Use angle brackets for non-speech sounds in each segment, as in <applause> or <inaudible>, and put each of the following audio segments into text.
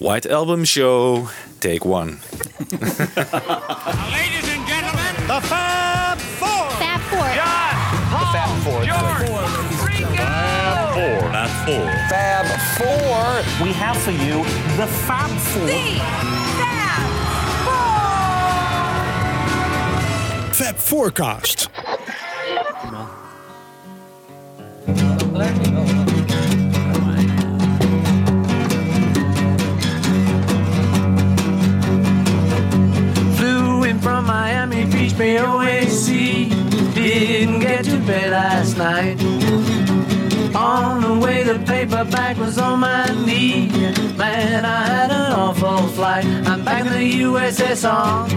White Album Show, take one. Ladies and gentlemen, The Fab Four. Fab Four. John, Paul, Fab Four. George, Ringo. Fab Four. Fab Four. We have for you the Fab Four. Fab Four. Fab Forecast. Flew from Miami Beach, BOAC. Didn't get to bed last night. On the way, the paperback was on my knee. Man, I had an awful flight. I'm back in the USSR.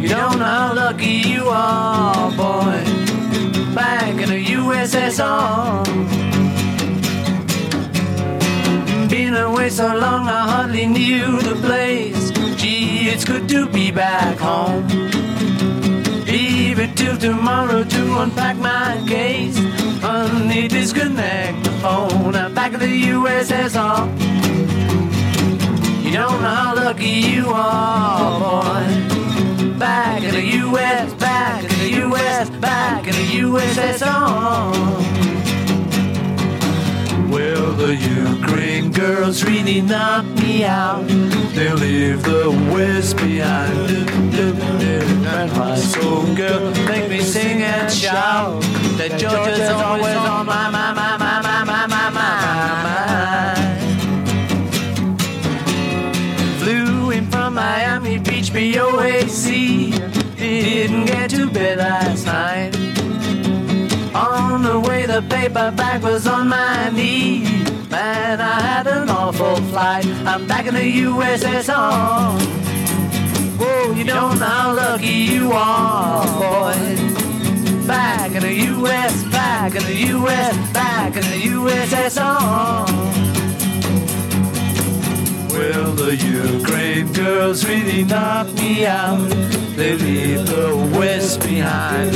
You don't know how lucky you are, boy. Back in the USSR. Been away so long, I hardly knew the place. It's good to be back home. Leave it till tomorrow to unpack my case. Honey, disconnect the phone. I'm back in the USSR. You don't know how lucky you are, boy. Back in the US, back in the US, back in the USSR. Well, the Ukraine girls really knock me out. They leave the West behind. And my soul girl make me sing and shout that Georgia's always on my mind, my my my my mind. Flew in from Miami Beach, BOAC. Didn't get to bed last night. The way, the paper paperback was on my knee. Man, I had an awful flight. I'm back in the USSR. Whoa, you don't know how lucky you are, boy. Back in the US, back in the US, back in the USSR. Well, the Ukraine girls really knock me out. They leave the West behind.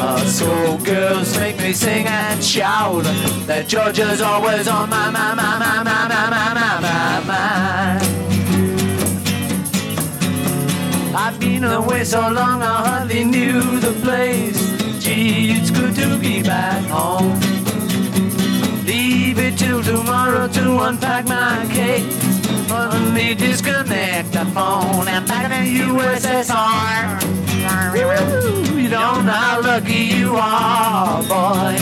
My soul girls make me sing and shout that Georgia's always on my, my, my, my, my, my, my, my, my, my. I've been away so long I hardly knew the place. Gee, it's good to be back home. Leave it till tomorrow to unpack my case. Me disconnect the phone and back in the USSR. You don't know how lucky you are, boy.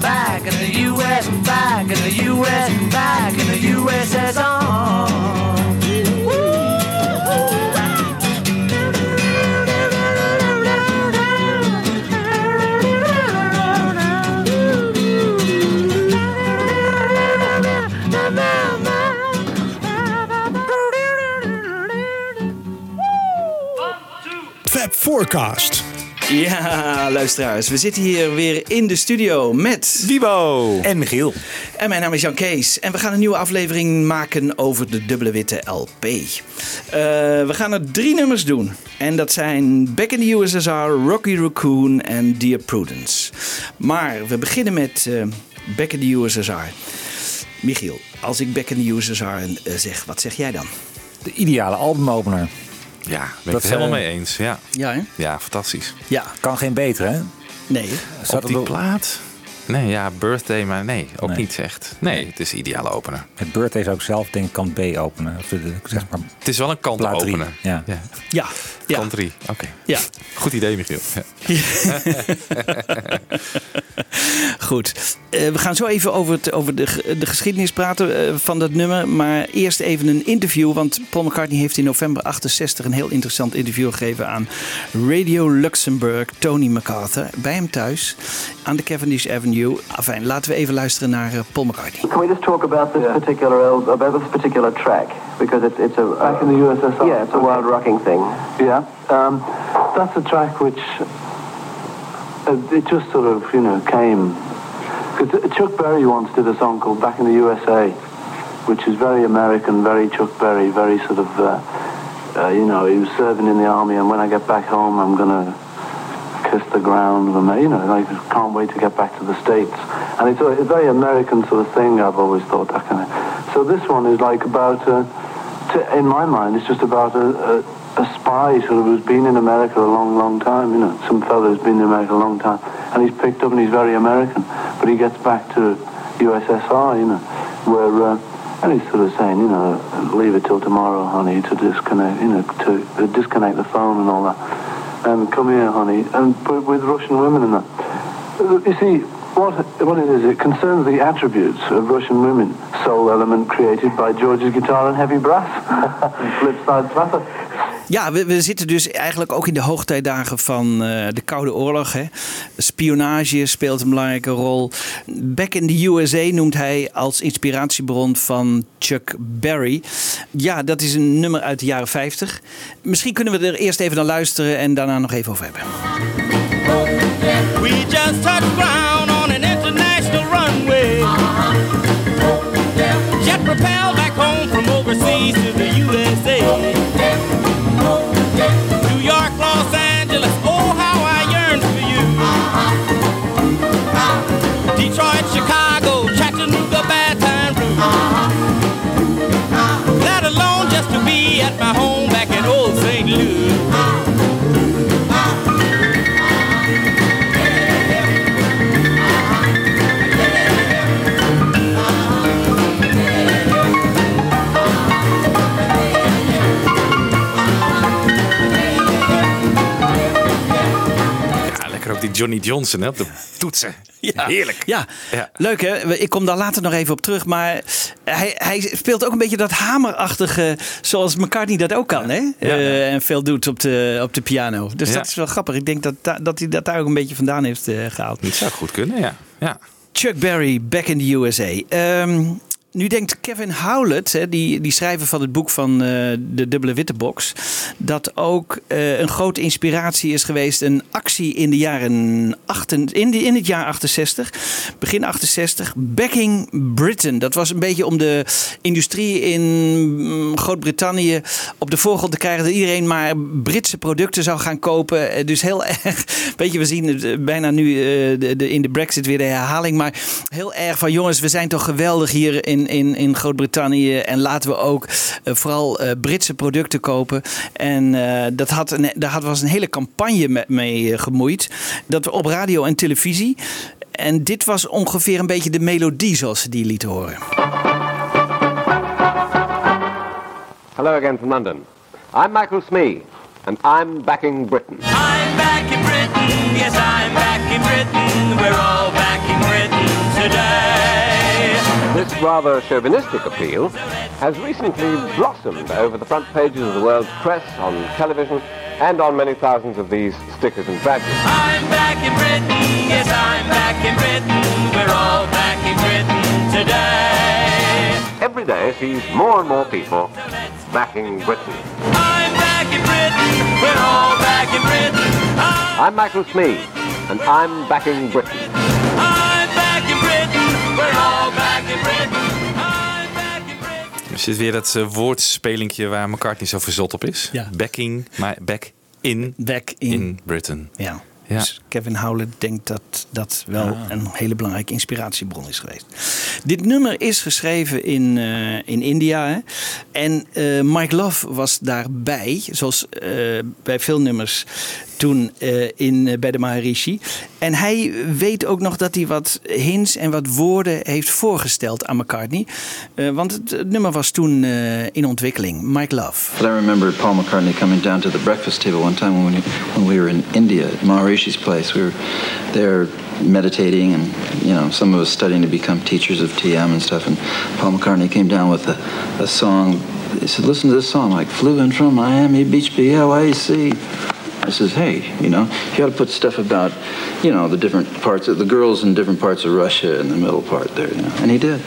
Back in the US, back in the US, back in the USSR. Forecast. Ja, luisteraars, we zitten hier weer in de studio met Wibo! En Michiel. En mijn naam is Jan Kees en we gaan een nieuwe aflevering maken over de dubbele witte LP. Eh, we gaan er drie nummers doen. En dat zijn Back in the USSR, Rocky Raccoon en Dear Prudence. Maar we beginnen met eh, Back in the USSR. Michiel, als ik Back in the USSR eh, zeg, wat zeg jij dan? De ideale albumopener. Ja, ben ik Dat, het helemaal eh, mee eens. Ja. Ja, hè? ja, fantastisch. Ja, Kan geen beter, hè? nee. Op die plaat? Nee, ja, Birthday, maar nee, ook Nee. niet echt. Nee, het is de ideale opener. Het Birthday zou ik zelf denk ik kant B openen. Of de, de- zeg maar Het is wel een kant openen. Ja. ja. Ja, Kant 3, oké. ja. Goed idee, Michiel. Ja. <laughs> Goed. Eh, we gaan zo even over, het, over de, de geschiedenis praten eh, van dat nummer. Maar eerst even een interview. Want Paul McCartney heeft in november 68 een heel interessant interview gegeven aan Radio Luxemburg, Tony MacArthur. Bij hem thuis aan de Cavendish Avenue. Enfin, laten we even luisteren naar eh, Paul McCartney. Can we just talk about this particular about this particular track because it's it's a back in the USSR. Yeah, it's a wild rocking thing. Yeah, um, that's a track which uh, it just sort of you know came. Because Chuck Berry once did a song called "Back in the USA," which is very American, very Chuck Berry, very sort of uh, uh, you know he was serving in the army, and when I get back home, I'm gonna kiss the ground, and they, you know I can't wait to get back to the states. And it's a, a very American sort of thing. I've always thought that kind of. So this one is like about, uh, to, in my mind, it's just about a, a, a spy sort of who's been in America a long, long time. You know, some fellow who's been in America a long time, and he's picked up and he's very American, but he gets back to USSR, you know, where. Uh, and he's sort of saying, you know, leave it till tomorrow, honey, to disconnect, you know, to uh, disconnect the phone and all that. And come here, honey, and with Russian women and that. Uh, You see, what what it is, it concerns the attributes of Russian women. Soul element created by George's guitar and heavy brass. <laughs> Flip side platter. Ja, we, zitten dus eigenlijk ook in de hoogtijdagen van eh, de Koude Oorlog. Hè. Spionage speelt een belangrijke rol. Back in the USA noemt hij als inspiratiebron van Chuck Berry. Ja, dat is een nummer uit de jaren 50. Misschien kunnen we er eerst even naar luisteren en daarna nog even over hebben. We just Johnny Johnson hè, op de toetsen. <laughs> Heerlijk. Ja, Ja. leuk hè. Ik kom daar later nog even op terug. Maar hij, hij speelt ook een beetje dat hamerachtige, zoals McCartney dat ook kan. Hè? Eh, en veel doet op de, op de piano. Dus Ja. dat is wel grappig. Ik denk dat, da- dat hij dat daar ook een beetje vandaan heeft eh, gehaald. Dat zou goed kunnen, ja. ja. Chuck Berry, Back in the USA. Ehm, nu denkt Kevin Howlett, hè, die, die schrijver van het boek van eh, de Dubbele Witte Box, dat ook eh, een grote inspiratie is geweest. Een actie in, de jaren achten, in, de, in het jaar 68, begin 68, Backing Britain. Dat was een beetje om de industrie in mm, Groot-Brittannië op de voorgrond te krijgen. Dat iedereen maar Britse producten zou gaan kopen. Eh, Dus heel <laughs> erg, weet je, we zien het, bijna nu de, in de Brexit weer de herhaling. Maar heel erg van jongens, we zijn toch geweldig hier in, in, in Groot-Brittannië. En laten we ook eh, vooral eh, Britse producten kopen. En eh, dat had een, daar had, was een hele campagne me- mee gemoeid. Dat we op radio en televisie. En dit was ongeveer een beetje de melodie zoals ze die lieten horen. Hello again from London. I'm Michael Smee, and I'm backing Britain. I'm back in Britain, yes, I'm back in Britain. We're all back in Britain today. This rather chauvinistic appeal has recently blossomed over the front pages of the world's press, on television, and on many thousands of these stickers and badges. I'm back in Britain, yes, I'm back in Britain. We're all back in Britain today. Every day sees more and more people backing Britain. I'm back in Britain, we're all back in Britain. I'm, I'm Michael Smee, and I'm backing Britain. I'm back in Britain, we're all Er zit weer dat eh, woordspelinkje waar McCartney zo verzot op is. Ja. Backing, maar back in, Back in. in Britain. Ja. Ja. Dus Kevin Howlett denkt dat dat wel een hele belangrijke inspiratiebron is geweest. Dit nummer is geschreven in, eh, in India. Hè? En eh, Mike Love was daarbij, zoals bij veel nummers toen eh, in, eh, bij de Maharishi. En hij weet ook nog dat hij wat hints en wat woorden heeft voorgesteld aan McCartney. Eh, want het, het nummer was toen in ontwikkeling. Mike Love. But I remember Paul McCartney coming down to the breakfast table one time when we, when we were in India at Maharishi's place. We were there meditating and, you know, some of us studying to become teachers of TM and stuff. And Paul McCartney came down with a, a song. He said, listen to this song, like, flew in from Miami Beach, BLAC. I says, hey, you know, you got to put stuff about, you know, the different parts of the girls in different parts of Russia in the middle part there, you know. And he did.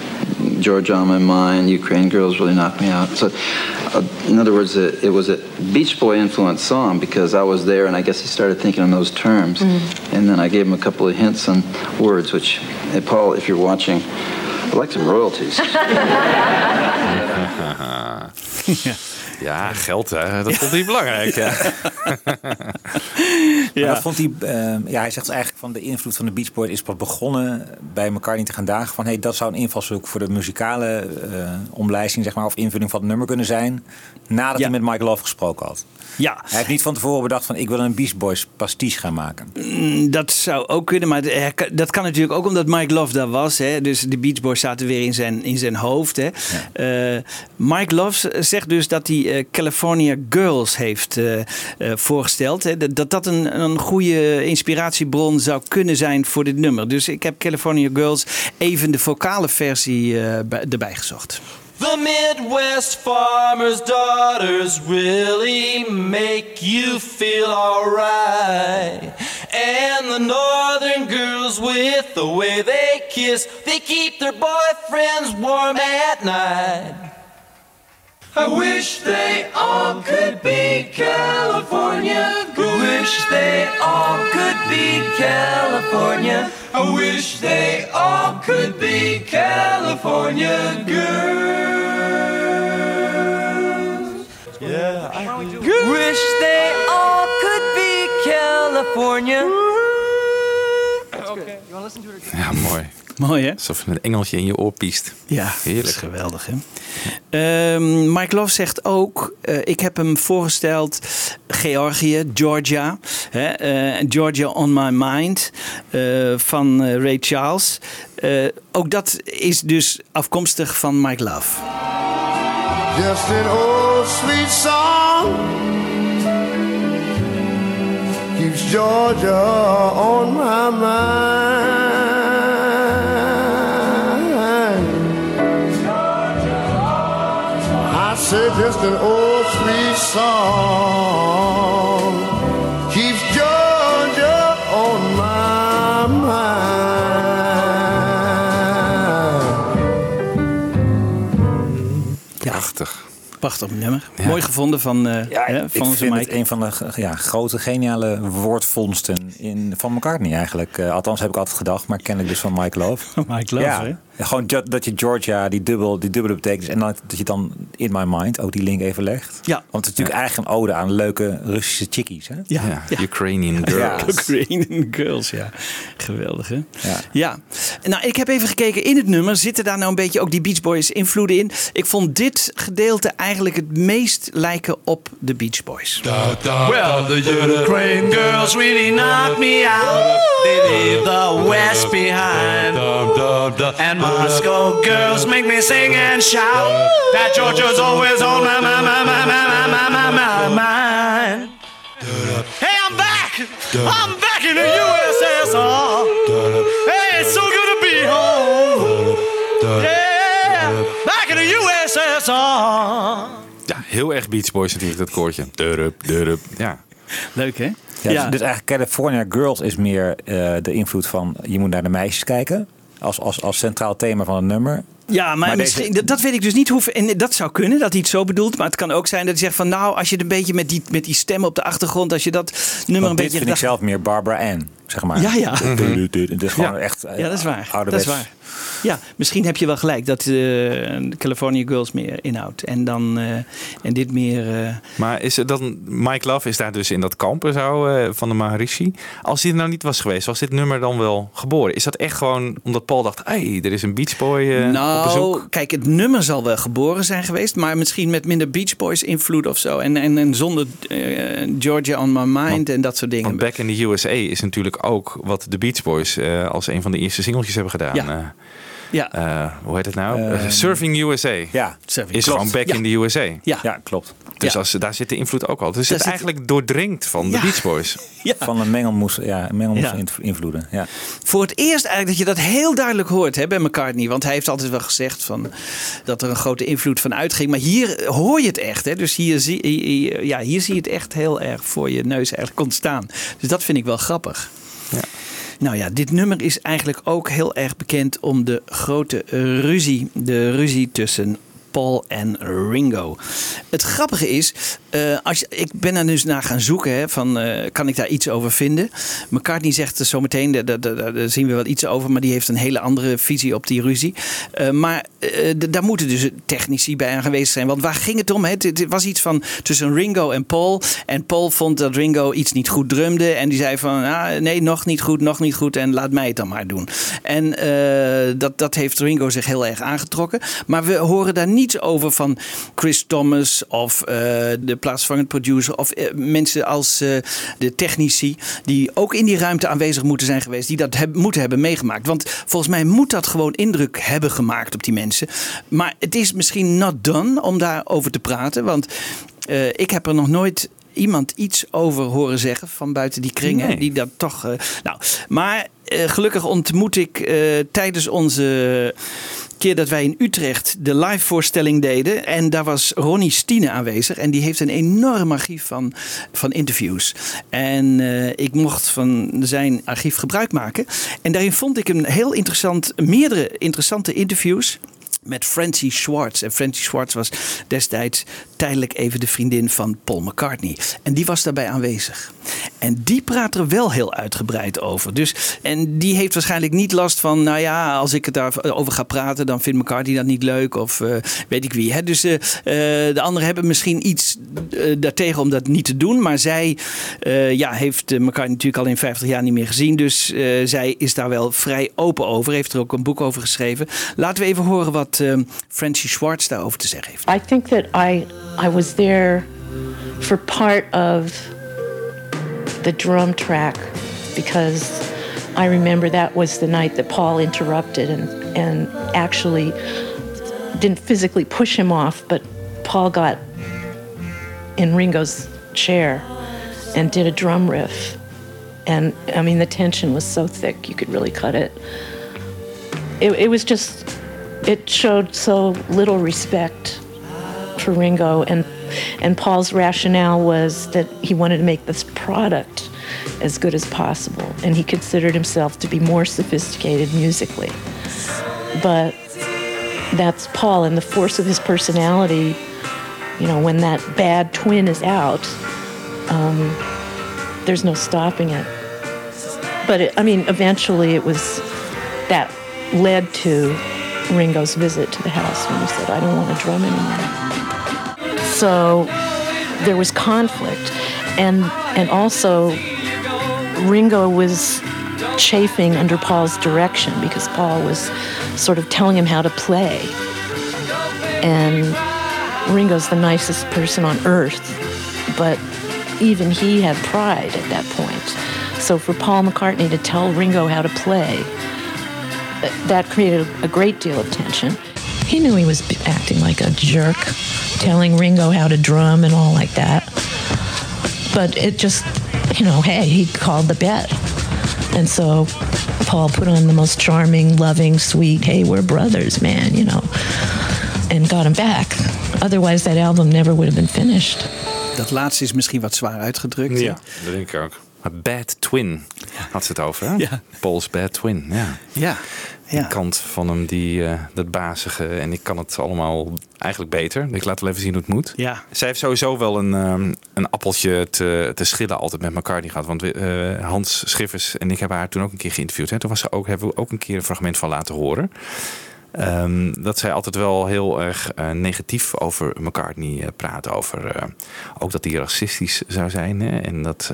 Georgia on my mind, Ukraine girls really knocked me out. So, uh, in other words, it, it was a Beach Boy influenced song because I was there and I guess he started thinking in those terms. And then I gave him a couple of hints on words, which, hey, Paul, if you're watching, I'd like some royalties. Ja. <laughs> <laughs> <laughs> Ja, geld, hè, dat vond hij belangrijk. Ja. <laughs> <laughs> Maar dat vond hij, eh, ja, hij zegt eigenlijk van de invloed van de Beach Boys is pas begonnen bij elkaar niet te gaan dagen. Van hey, dat zou een invalshoek voor de muzikale eh, omlijsting zeg maar, of invulling van het nummer kunnen zijn. Nadat hij met Mike Love gesproken had. Ja. Hij heeft niet van tevoren bedacht van ik wil een Beach Boys pastiche gaan maken. Mm, Dat zou ook kunnen, maar kan- dat kan natuurlijk ook omdat Mike Love daar was. Hè? Dus de Beach Boys zaten weer in zijn, in zijn hoofd. Hè? Eh, Mike Love zegt dus dat hij eh, California Girls heeft eh, eh, voorgesteld. Hè? Dat- Dat een, een goede inspiratiebron zou kunnen zijn voor dit nummer. Dus ik heb California Girls even de vocale versie eh, bij- erbij gezocht. The Midwest farmers' daughters really make you feel alright. And the northern girls, with the way they kiss, they keep their boyfriends warm at night. I wish they all could be California I Wish they all could be California. I wish they all could be California girls. Yeah, I wish they all could be California. Okay. You want to listen to it? Again? Ja, mooi. <laughs> Mooi hè? Alsof je een engeltje in je oor piest. Ja, dat Heerlijk. is geweldig. Hè? Ehm, Mike Love zegt ook, eh, ik heb hem voorgesteld, Georgië, Georgia. Hè, eh, Georgia on my mind eh, van Ray Charles. Eh, ook dat is dus afkomstig van Mike Love. Just an old sweet song keeps Georgia on my mind. An old sweet song keeps Georgia on my mind. Prachtig. Prachtig nummer. Mooi gevonden van, eh, hè, ik van onze vind Mike. het een van de ja, grote geniale woordvondsten in, van McCartney eigenlijk. Eh, althans heb ik altijd gedacht, maar kennelijk dus van Mike Love. <laughs> Mike Love, ja. hè? Gewoon dat, dat je Georgia, die, dubbel, die dubbele betekenis. En dan, dat je dan in my mind ook die link even legt. Ja. Want het is natuurlijk eigenlijk een ode aan leuke Russische chickies. Hè? Ja, ja. Ukrainian Ja. girls. <laughs> Ukrainian Girls, ja. Geweldig, hè? Ja. Ja. Nou, ik heb even gekeken in het nummer. Zitten daar nou een beetje ook die Beach Boys invloeden in? Ik vond dit gedeelte eigenlijk het meest lijken op de Beach Boys. Well, the Ukraine girls really knock me out. They leave the West behind. And Moscow girls make me sing and shout that George Georgia's always on my, my, my, my, my, my, my, my mind. Hey, I'm back! I'm back in the USSR. Hey, it's so good to be home. Yeah, back in the USSR. Ja, heel erg Beach Boys natuurlijk, dat koortje. Durup, durup. Ja. Leuk, hè? Ja, dus ja. Dus, dus eigenlijk California Girls is meer uh, de invloed van je moet naar de meisjes kijken. Als, als, als centraal thema van het nummer. Ja, maar, Maar misschien, deze- dat, weet ik dus niet hoe. En dat zou kunnen, dat hij het zo bedoelt. Maar het kan ook zijn dat hij zegt van nou, als je het een beetje met die, met die stem op de achtergrond, als je dat nummer Want een dit beetje. vind ik zelf meer Barbara Ann, zeg maar. Ja, ja. <laughs> Het is gewoon Ja. echt eh, Ja, dat is waar. Dat is waar. Ja, misschien heb je wel gelijk dat eh California Girls meer inhoudt. En, dan, eh, en dit meer. eh, Maar is het dan, Mike Love is daar dus in dat kamp zo eh, van de Maharishi. Als hij er nou niet was geweest, was dit nummer dan wel geboren? Is dat echt gewoon omdat Paul dacht, hé, er is een Beach Boy eh, op bezoek? nou, kijk, het nummer zal wel geboren zijn geweest, maar misschien met minder Beach Boys invloed of zo. En, en, en zonder eh, Georgia on my mind en dat soort dingen. Want Back in the USA is natuurlijk ook wat de Beach Boys eh, als een van de eerste singeltjes hebben gedaan. Ja. Eh, Ja. eh, hoe heet het nou? Ehm, Eh, Surfing USA. Ja, Surfing. Is Klopt. gewoon Back Ja. in the USA. Ja. ja, klopt. Dus Ja. als, daar zit de invloed ook al. Dus Daar het zit- eigenlijk doordringt van de. Beach Boys. <laughs> Ja. Van een mengelmoes, ja, mengelmoes invloeden. Ja. Voor het eerst eigenlijk dat je dat heel duidelijk hoort hè, bij McCartney. Want hij heeft altijd wel gezegd van, dat er een grote invloed van uitging. Maar hier hoor je het echt. Hè? Dus hier zie, hier- ja, hier zie je het echt heel erg voor je neus eigenlijk ontstaan. Dus dat vind ik wel grappig. Ja. Nou ja, dit nummer is eigenlijk ook heel erg bekend om de grote ruzie. De ruzie tussen Paul en Ringo. Het grappige is, eh, als ik ben er dus naar gaan zoeken, hè, van, eh, kan ik daar iets over vinden? McCartney zegt er zometeen, daar, zien we wel iets over, maar die heeft een hele andere visie op die ruzie. Eh, maar daar moeten dus technici bij aanwezig zijn. Want waar ging het om? hè? Het, was iets van tussen Ringo en Paul. En Paul vond dat Ringo iets niet goed drumde. En die zei van, ah, nee, nog niet goed, nog niet goed. En laat mij het dan maar doen. En dat, dat heeft Ringo zich heel erg aangetrokken. Maar we horen daar niets over van Chris Thomas of eh, de plaatsvervangend producer. Of eh, mensen als eh, de technici die ook in die ruimte aanwezig moeten zijn geweest. Die dat heb- moeten hebben meegemaakt. Want volgens mij moet dat gewoon indruk hebben gemaakt op die mensen. Maar het is misschien not done om daarover te praten. Want ik heb er nog nooit iemand iets over horen zeggen van buiten die kringen. Nee. Die dat toch. nou, maar gelukkig ontmoet ik tijdens onze dat wij in Utrecht de live voorstelling deden. En daar was Ronnie Stine aanwezig. En die heeft een enorm archief van, van interviews. En eh, ik mocht van zijn archief gebruik maken. En daarin vond ik een heel interessant, meerdere interessante interviews met Francie Schwartz. En Francie Schwartz was destijds tijdelijk even de vriendin van Paul McCartney. En die was daarbij aanwezig. En die praat er wel heel uitgebreid over. Dus, en die heeft waarschijnlijk niet last van, nou ja, als ik het daarover ga praten, dan vindt McCartney dat niet leuk. Of eh, weet ik wie. Hè? Dus eh, de anderen hebben misschien iets daartegen om dat niet te doen. Maar zij ja, heeft McCartney natuurlijk al in 50 jaar niet meer gezien. Dus zij is daar wel vrij open over. Heeft er ook een boek over geschreven. Laten we even horen wat eh, Francie Schwartz daarover te zeggen heeft. I think that I I was there for part of the drum track because I remember that was the night that Paul interrupted and and actually didn't physically push him off, but Paul got in Ringo's chair and did a drum riff. And I mean the tension was so thick you could really cut it. It, it was just it showed so little respect for Ringo and and Paul's rationale was that he wanted to make this product as good as possible and he considered himself to be more sophisticated musically. But that's Paul and the force of his personality, you know, when that bad twin is out, um, there's no stopping it. But it, I mean, eventually it was that led to Ringo's visit to the house when he said, I don't want to drum anymore. So there was conflict. And, and also, Ringo was chafing under Paul's direction because Paul was sort of telling him how to play. And Ringo's the nicest person on earth, but even he had pride at that point. So for Paul McCartney to tell Ringo how to play, that created a great deal of tension. He knew he was acting like a jerk, telling Ringo how to drum and all like that. But it just, you know, hey, he called the bet. And so Paul put on the most charming, loving, sweet, hey, we're brothers, man, you know, and got him back. Otherwise, that album never would have been finished. Dat laatste is misschien wat zwaar uitgedrukt. Ja, dat denk ik ook. Maar Bad Twin had ze het over, hè? Ja. Paul's Bad Twin, ja. Ja, Die kant van hem, die, eh, dat bazige. En ik kan het allemaal eigenlijk beter. Ik laat wel even zien hoe het moet. Ja. Zij heeft sowieso wel een, ehm, een appeltje te, te schillen altijd met McCartney gehad. Want eh, Hans Schiffers en ik hebben haar toen ook een keer geïnterviewd. Hè. Toen was ze ook, hebben we ook een keer een fragment van laten horen. Ehm, dat zij altijd wel heel erg eh, negatief over McCartney eh, praat. Over ook dat hij racistisch zou zijn. Hè? En, dat,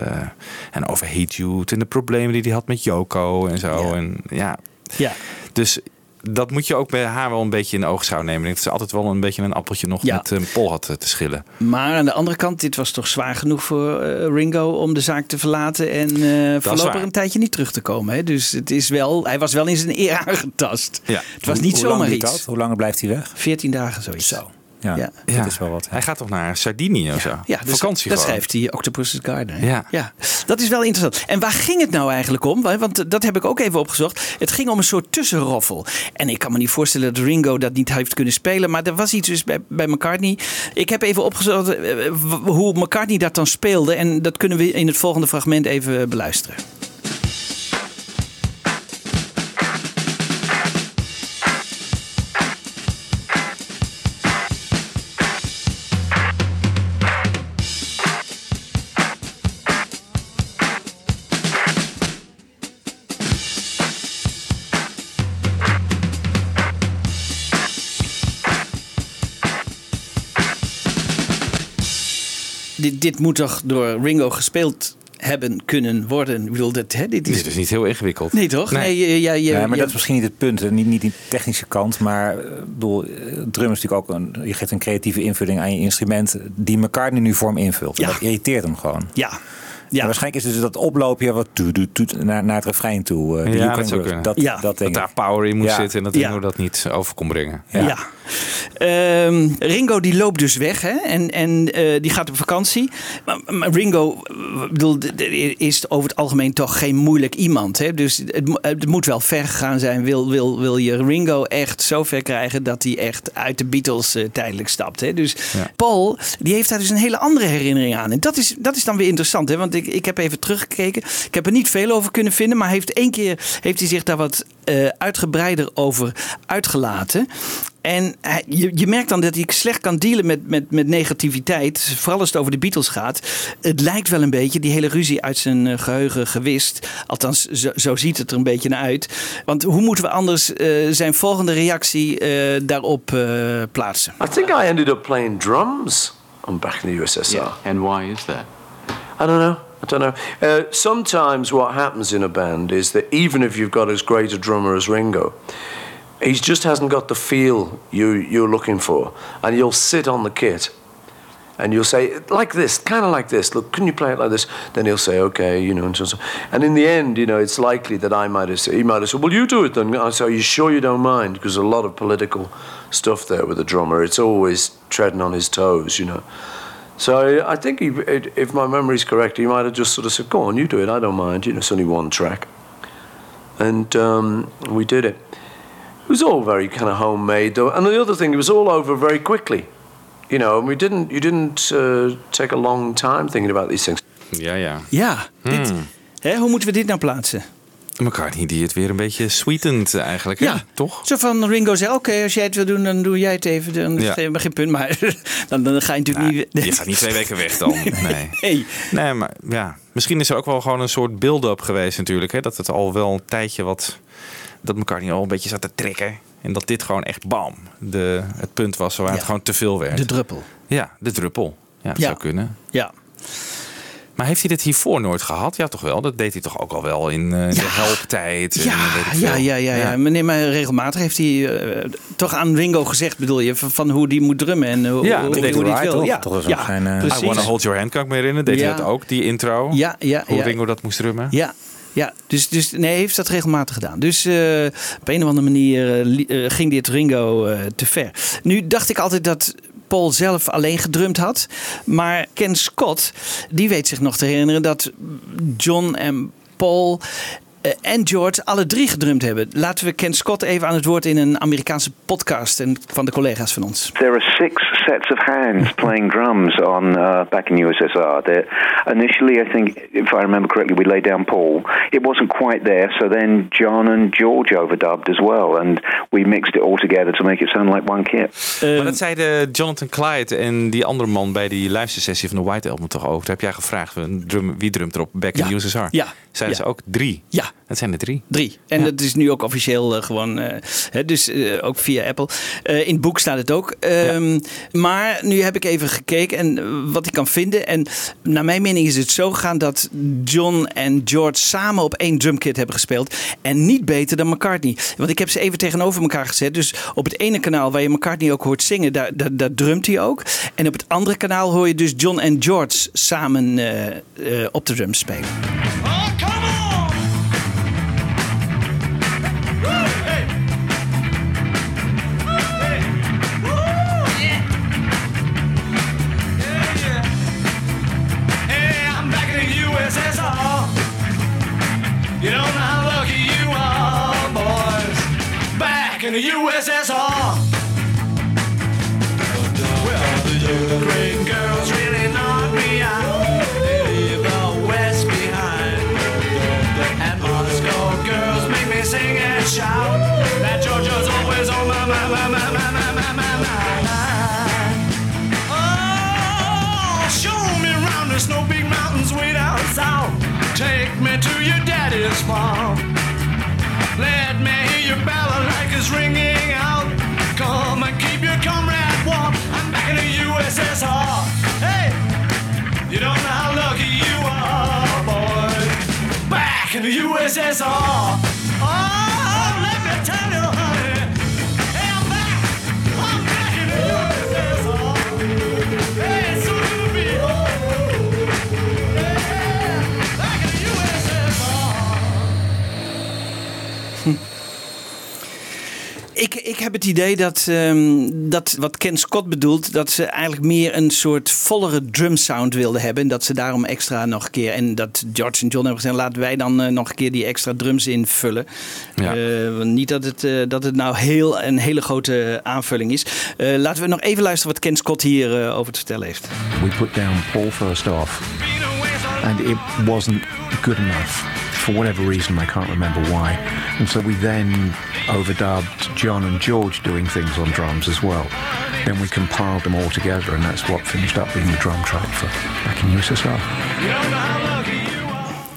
en over Hate Youth en de problemen die hij had met Yoko en zo. En, ja. Ja. Dus dat moet je ook bij haar wel een beetje in de oogschouw nemen. Ik denk Dat ze altijd wel een beetje een appeltje nog Ja. met eh, Paul had eh, te schillen. Maar aan de andere kant, dit was toch zwaar genoeg voor eh, Ringo om de zaak te verlaten en eh voorlopig een tijdje niet terug te komen. Hè? Dus het is wel, hij was wel in zijn <laughs> eer aangetast. Ja. Het was niet Hoe zomaar iets. dat? Hoe lang blijft hij weg? 14 dagen zoiets. Zo. Ja, Ja. dat is wel wat. Hij gaat toch naar Sardinië of zo? Ja, dus Vakantie dat gewoon. schrijft hij, Octopus's Garden. hè? Ja. ja, dat is wel interessant. En waar ging het nou eigenlijk om? Want dat heb ik ook even opgezocht. Het ging om een soort tussenroffel. En ik kan me niet voorstellen dat Ringo dat niet heeft kunnen spelen. Maar er was iets dus bij, bij McCartney. Ik heb even opgezocht eh, w- hoe McCartney dat dan speelde. En dat kunnen we in het volgende fragment even beluisteren. Dit, dit moet toch door Ringo gespeeld hebben kunnen worden. Ik bedoel, dat, hè, dit is, Dit is niet heel ingewikkeld. Nee, toch? Nee, ja, Ja, maar dat is misschien niet het punt. Niet, niet die technische kant, maar eh, bedoel, eh, drum is natuurlijk ook een, je geeft een creatieve invulling aan je instrument die McCartney nu vorm invult. Ja. dat irriteert hem gewoon. Ja. En waarschijnlijk is dus dat oploopje wat toet, toet, toet, naar, naar het refrein toe. eh, die Ja, dat zou kunnen. Dat, daar power in moet Ja. zitten en dat Ja. Ringo dat niet over kon brengen. Ja. Ehm, Ringo die loopt dus weg hè? en, en eh, die gaat op vakantie. Maar, maar Ringo bedoel, is over het algemeen toch geen moeilijk iemand. Hè? Dus het, het moet wel ver gegaan zijn. Wil, wil, wil je Ringo echt zo ver krijgen dat hij echt uit de Beatles eh, tijdelijk stapt. Hè? Dus Paul die heeft daar dus een hele andere herinnering aan. En dat is, dat is dan weer interessant. Hè? Want ik, ik heb even teruggekeken. Ik heb er niet veel over kunnen vinden. Maar heeft één keer heeft hij zich daar wat eh, uitgebreider over uitgelaten. En hij- je, je merkt dan dat hij slecht kan dealen met, met, met negativiteit. Vooral als het over de Beatles gaat. Het lijkt wel een beetje die hele ruzie uit zijn eh, geheugen gewist. Althans, zo, zo ziet het er een beetje naar uit. Want hoe moeten we anders eh, zijn volgende reactie eh, daarop eh, plaatsen? I think I ended up playing drums on back in the USSR. And why is that? I don't know. I don't know. Uh, sometimes what happens in a band is that even if you've got as great a drummer as Ringo, he just hasn't got the feel you you're looking for, and you'll sit on the kit. And you'll say like this, kind of like this. Look, can you play it like this? Then he'll say, okay, you know. And, so, so- and in the end, you know, it's likely that I might have said, he might have said, well, you do it then. I say, are you sure you don't mind? Because a lot of political stuff there with the drummer. It's always treading on his toes, you know. So I, I think he, it- if my memory's correct, he might have just sort of said, "Go on, you do it. I don't mind. You know, it's only one track." And um, we did it. It was all very kind of homemade, though. And the other thing, it was all over very quickly. You know, and we didn't. You didn't uh, take a long time thinking about these things. Ja, ja. Ja, dit, Hmm. hè, hoe moeten we dit nou plaatsen? McCartney die het weer een beetje sweetened eigenlijk. Ja. toch? Zo van Ringo zei, oké, als jij het wil doen, dan doe jij het even. Dan Ja. geef me geen punt, maar <laughs> dan, dan ga je natuurlijk niet... Je gaat niet twee weken weg dan. <laughs> Nee. Nee. Nee, maar ja. Misschien is er ook wel gewoon een soort build-up geweest natuurlijk. Hè? Dat het al wel een tijdje wat... Dat McCartney al een beetje zat te trekken. En dat dit gewoon echt bam. De, het punt was waar het gewoon te veel werd. De druppel. Ja, de druppel. Ja, dat Ja. zou kunnen. Ja. Maar heeft hij dit hiervoor nooit gehad? Ja, toch wel. Dat deed hij toch ook al wel in eh, de helptijd. Ja, ja, ja, ja, ja. Maar, regelmatig heeft hij eh, toch aan Ringo gezegd, bedoel je, van, hoe die moet drummen en hoe, Ja, hoe, hoe die wil. toch? Ja, Toch ja, ook zijn, precies. I Wanna Hold Your Hand kan ik me herinneren. Deed hij dat ook, die intro? Ja, ja, Hoe. Ringo dat moest drummen? Ja, ja. Dus, dus nee, heeft dat regelmatig gedaan. Dus eh, op een of andere manier ging dit Ringo te ver. Nu dacht ik altijd dat Paul zelf alleen gedrumd had. Maar Ken Scott, die weet zich nog te herinneren dat John en Paul en George alle drie gedrumd hebben. Laten we Ken Scott even aan het woord in een Amerikaanse podcast en van de collega's van ons. There are six sets of hands playing drums on uh, back in the USSR. There, initially, I think, if I remember correctly, we laid down Paul. It wasn't quite there, so then John and George overdubbed as well, and we mixed it all together to make it sound like one kit. maar dat zeiden Jonathan Clyde en die andere man bij die luistersessie van de White Album toch ook. Daar heb jij gevraagd, drum, wie drumt erop Back in Ja. the USSR? Ja. Zeiden Ja. ze ook drie? Ja. Dat zijn er drie. Drie. En dat is nu ook officieel eh, gewoon, eh, hè, dus eh, ook via Apple. In het boek staat het ook. Ehm, Maar nu heb ik even gekeken en wat ik kan vinden. En naar mijn mening is het zo gegaan dat John en George samen op één drumkit hebben gespeeld. En niet beter dan McCartney. Want ik heb ze even tegenover elkaar gezet. Dus op het ene kanaal waar je McCartney ook hoort zingen, daar, daar, daar drumt hij ook. En op het andere kanaal hoor je dus John en George samen op de drums spelen. farm. Let me hear your bell like it's ringing out. Come and keep your comrade warm. I'm back in the USSR. Hey, you don't know how lucky you are, boy. Back in the USSR. Ik, ik heb het idee dat, ehm, dat wat Ken Scott bedoelt, dat ze eigenlijk meer een soort vollere drum sound wilden hebben. En dat ze daarom extra nog een keer. En dat George en John hebben gezegd: laten wij dan eh, nog een keer die extra drums invullen. Ja. Eh, niet dat het, eh, dat het nou heel, een hele grote aanvulling is. Eh, laten we nog even luisteren wat Ken Scott hier eh, over te vertellen heeft. We put down Paul first off, and it wasn't good enough for whatever reason. I can't remember why. And so we then overdubbed John and George doing things on drums as well. Then we compiled them all together, and that's what finished up being the drum track for back in USSR.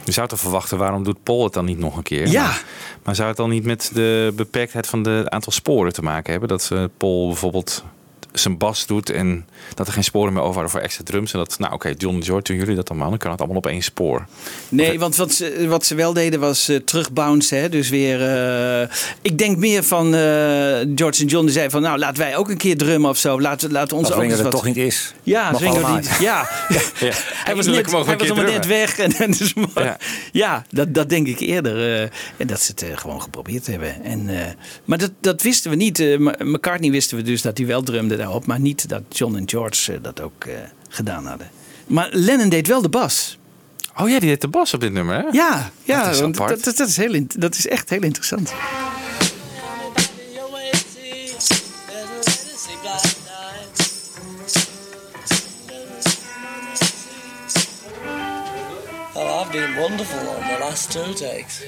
Je zou toch verwachten, waarom doet Paul het dan niet nog een keer? Ja. Maar, maar zou het dan niet met de beperktheid van het aantal sporen te maken hebben? Dat eh, Paul bijvoorbeeld zijn bas doet en dat er geen sporen meer over waren voor extra drums. En dat, nou oké, John en George, doen jullie dat allemaal? Dan kan het allemaal op één spoor. Nee, want wat ze, wat ze wel deden was eh terugbouncen. Hè? Dus weer. eh, ik denk meer van eh, George en John. Die zeiden van. Nou, laten wij ook een keer drummen of zo. Laten, laten ons Als ook eens er wat. toch niet is. Ja, allemaal. niet. <laughs> <laughs> Ja. Hij was, net, hij was allemaal net weg. En, en dus, maar- Ja. ja, dat, dat denk ik eerder. eh, en dat ze het gewoon geprobeerd hebben. En, eh, maar dat, dat wisten we niet. Eh, McCartney wisten we dus dat hij wel drumde daarop. Maar niet dat John en George eh, dat ook eh, gedaan hadden. Maar Lennon deed wel de bas. Oh ja, die deed de bas op dit nummer, hè? Ja, ja Dat is want dat, dat, dat is heel, in- dat is echt heel interessant. I've been wonderful on the last two takes.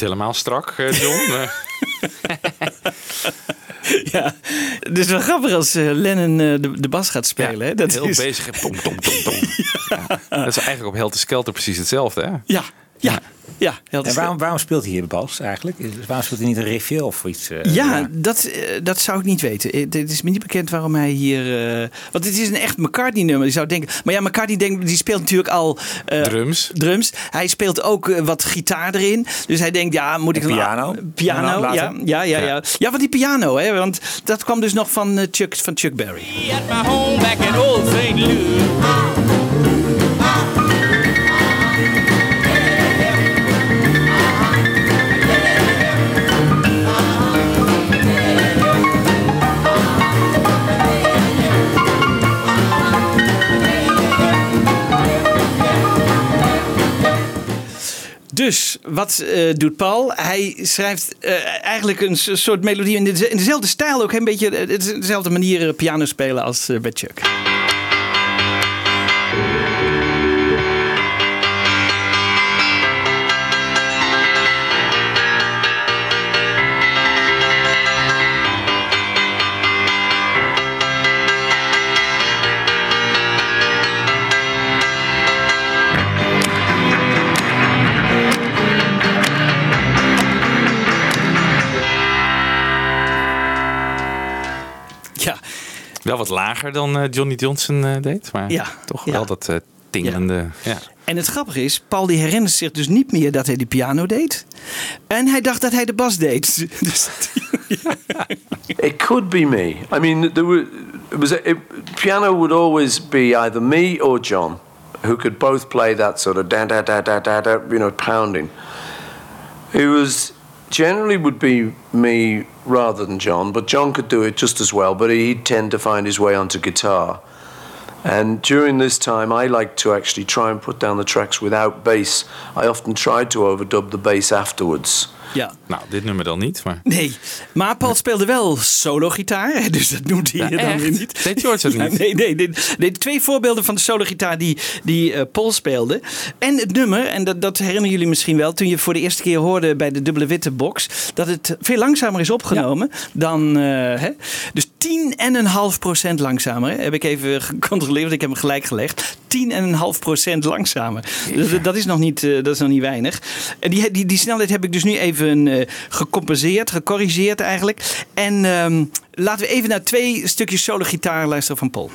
Niet helemaal strak, eh, John. <laughs> <laughs> Ja, het is wel grappig als eh, Lennon eh, de, de bas gaat spelen. hè? Dat heel is, bezig. hè. Tom, tom, tom, tom. <laughs> Ja. Dat is eigenlijk op Helter Skelter precies hetzelfde, hè? Ja, ja, ja. heel En waarom, waarom speelt hij hier de bas eigenlijk? Is- Waarom speelt hij niet een riffje of iets? eh, Ja, Dat, eh, dat zou ik niet weten. Eh, Het is me niet bekend waarom hij hier... eh, want het is een echt McCartney-nummer. Je zou denken... Maar ja, McCartney denkt, die speelt natuurlijk al... eh, Drums. Drums. Hij speelt ook eh, wat gitaar erin. Dus hij denkt, ja, moet ik... Dan- piano. Piano, Ja, ja, ja, ja, ja. Ja, want die piano, hè. Want dat kwam dus nog van, eh, Chuck, van Chuck Berry. At my home back in old St. Louis. Wat eh, doet Paul? Hij schrijft eh, eigenlijk een soort melodie in, de- in dezelfde stijl ook. Een beetje eh, dezelfde manier piano spelen als bij Chuck. Wel wat lager dan eh, Johnny Johnson eh, deed. Maar Ja, toch ja. wel dat eh tingelende... Ja. En het grappige is, Paul die herinnert zich dus niet meer dat hij de piano deed. En hij dacht dat hij de bas deed. <laughs> Dus, It could be me. I mean, there were, it was it, piano would always be either me or John, who could both play that sort of da da da da da da, you know, pounding. It was generally would be me rather than John, but John could do it just as well. But he'd tend to find his way onto guitar. And during this time, I like to actually try and put down the tracks without bass. I often tried to overdub the bass afterwards Ja. Nou, dit nummer dan niet, maar... Nee, maar Paul speelde wel solo-gitaar, <laughs> dus dat noemt hij Ja, dan echt? weer niet. Deed George Ja, niet? nee, nee, nee, nee, twee voorbeelden van de solo-gitaar die, die eh, Paul speelde. En het nummer, en dat, dat herinneren jullie misschien wel, toen je voor de eerste keer hoorde bij de dubbele witte box, dat het veel langzamer is opgenomen dan. eh, hè? Dus 10,5% langzamer. Hè? Heb ik even <laughs> gecontroleerd, want ik heb hem gelijk gelegd. 10,5% langzamer. Dus dat, dat, is nog niet, eh, dat is nog niet weinig. En die, die, die snelheid heb ik dus nu even eh, gecompenseerd, gecorrigeerd eigenlijk. En ehm, laten we even naar twee stukjes solo gitaar luisteren van Paul.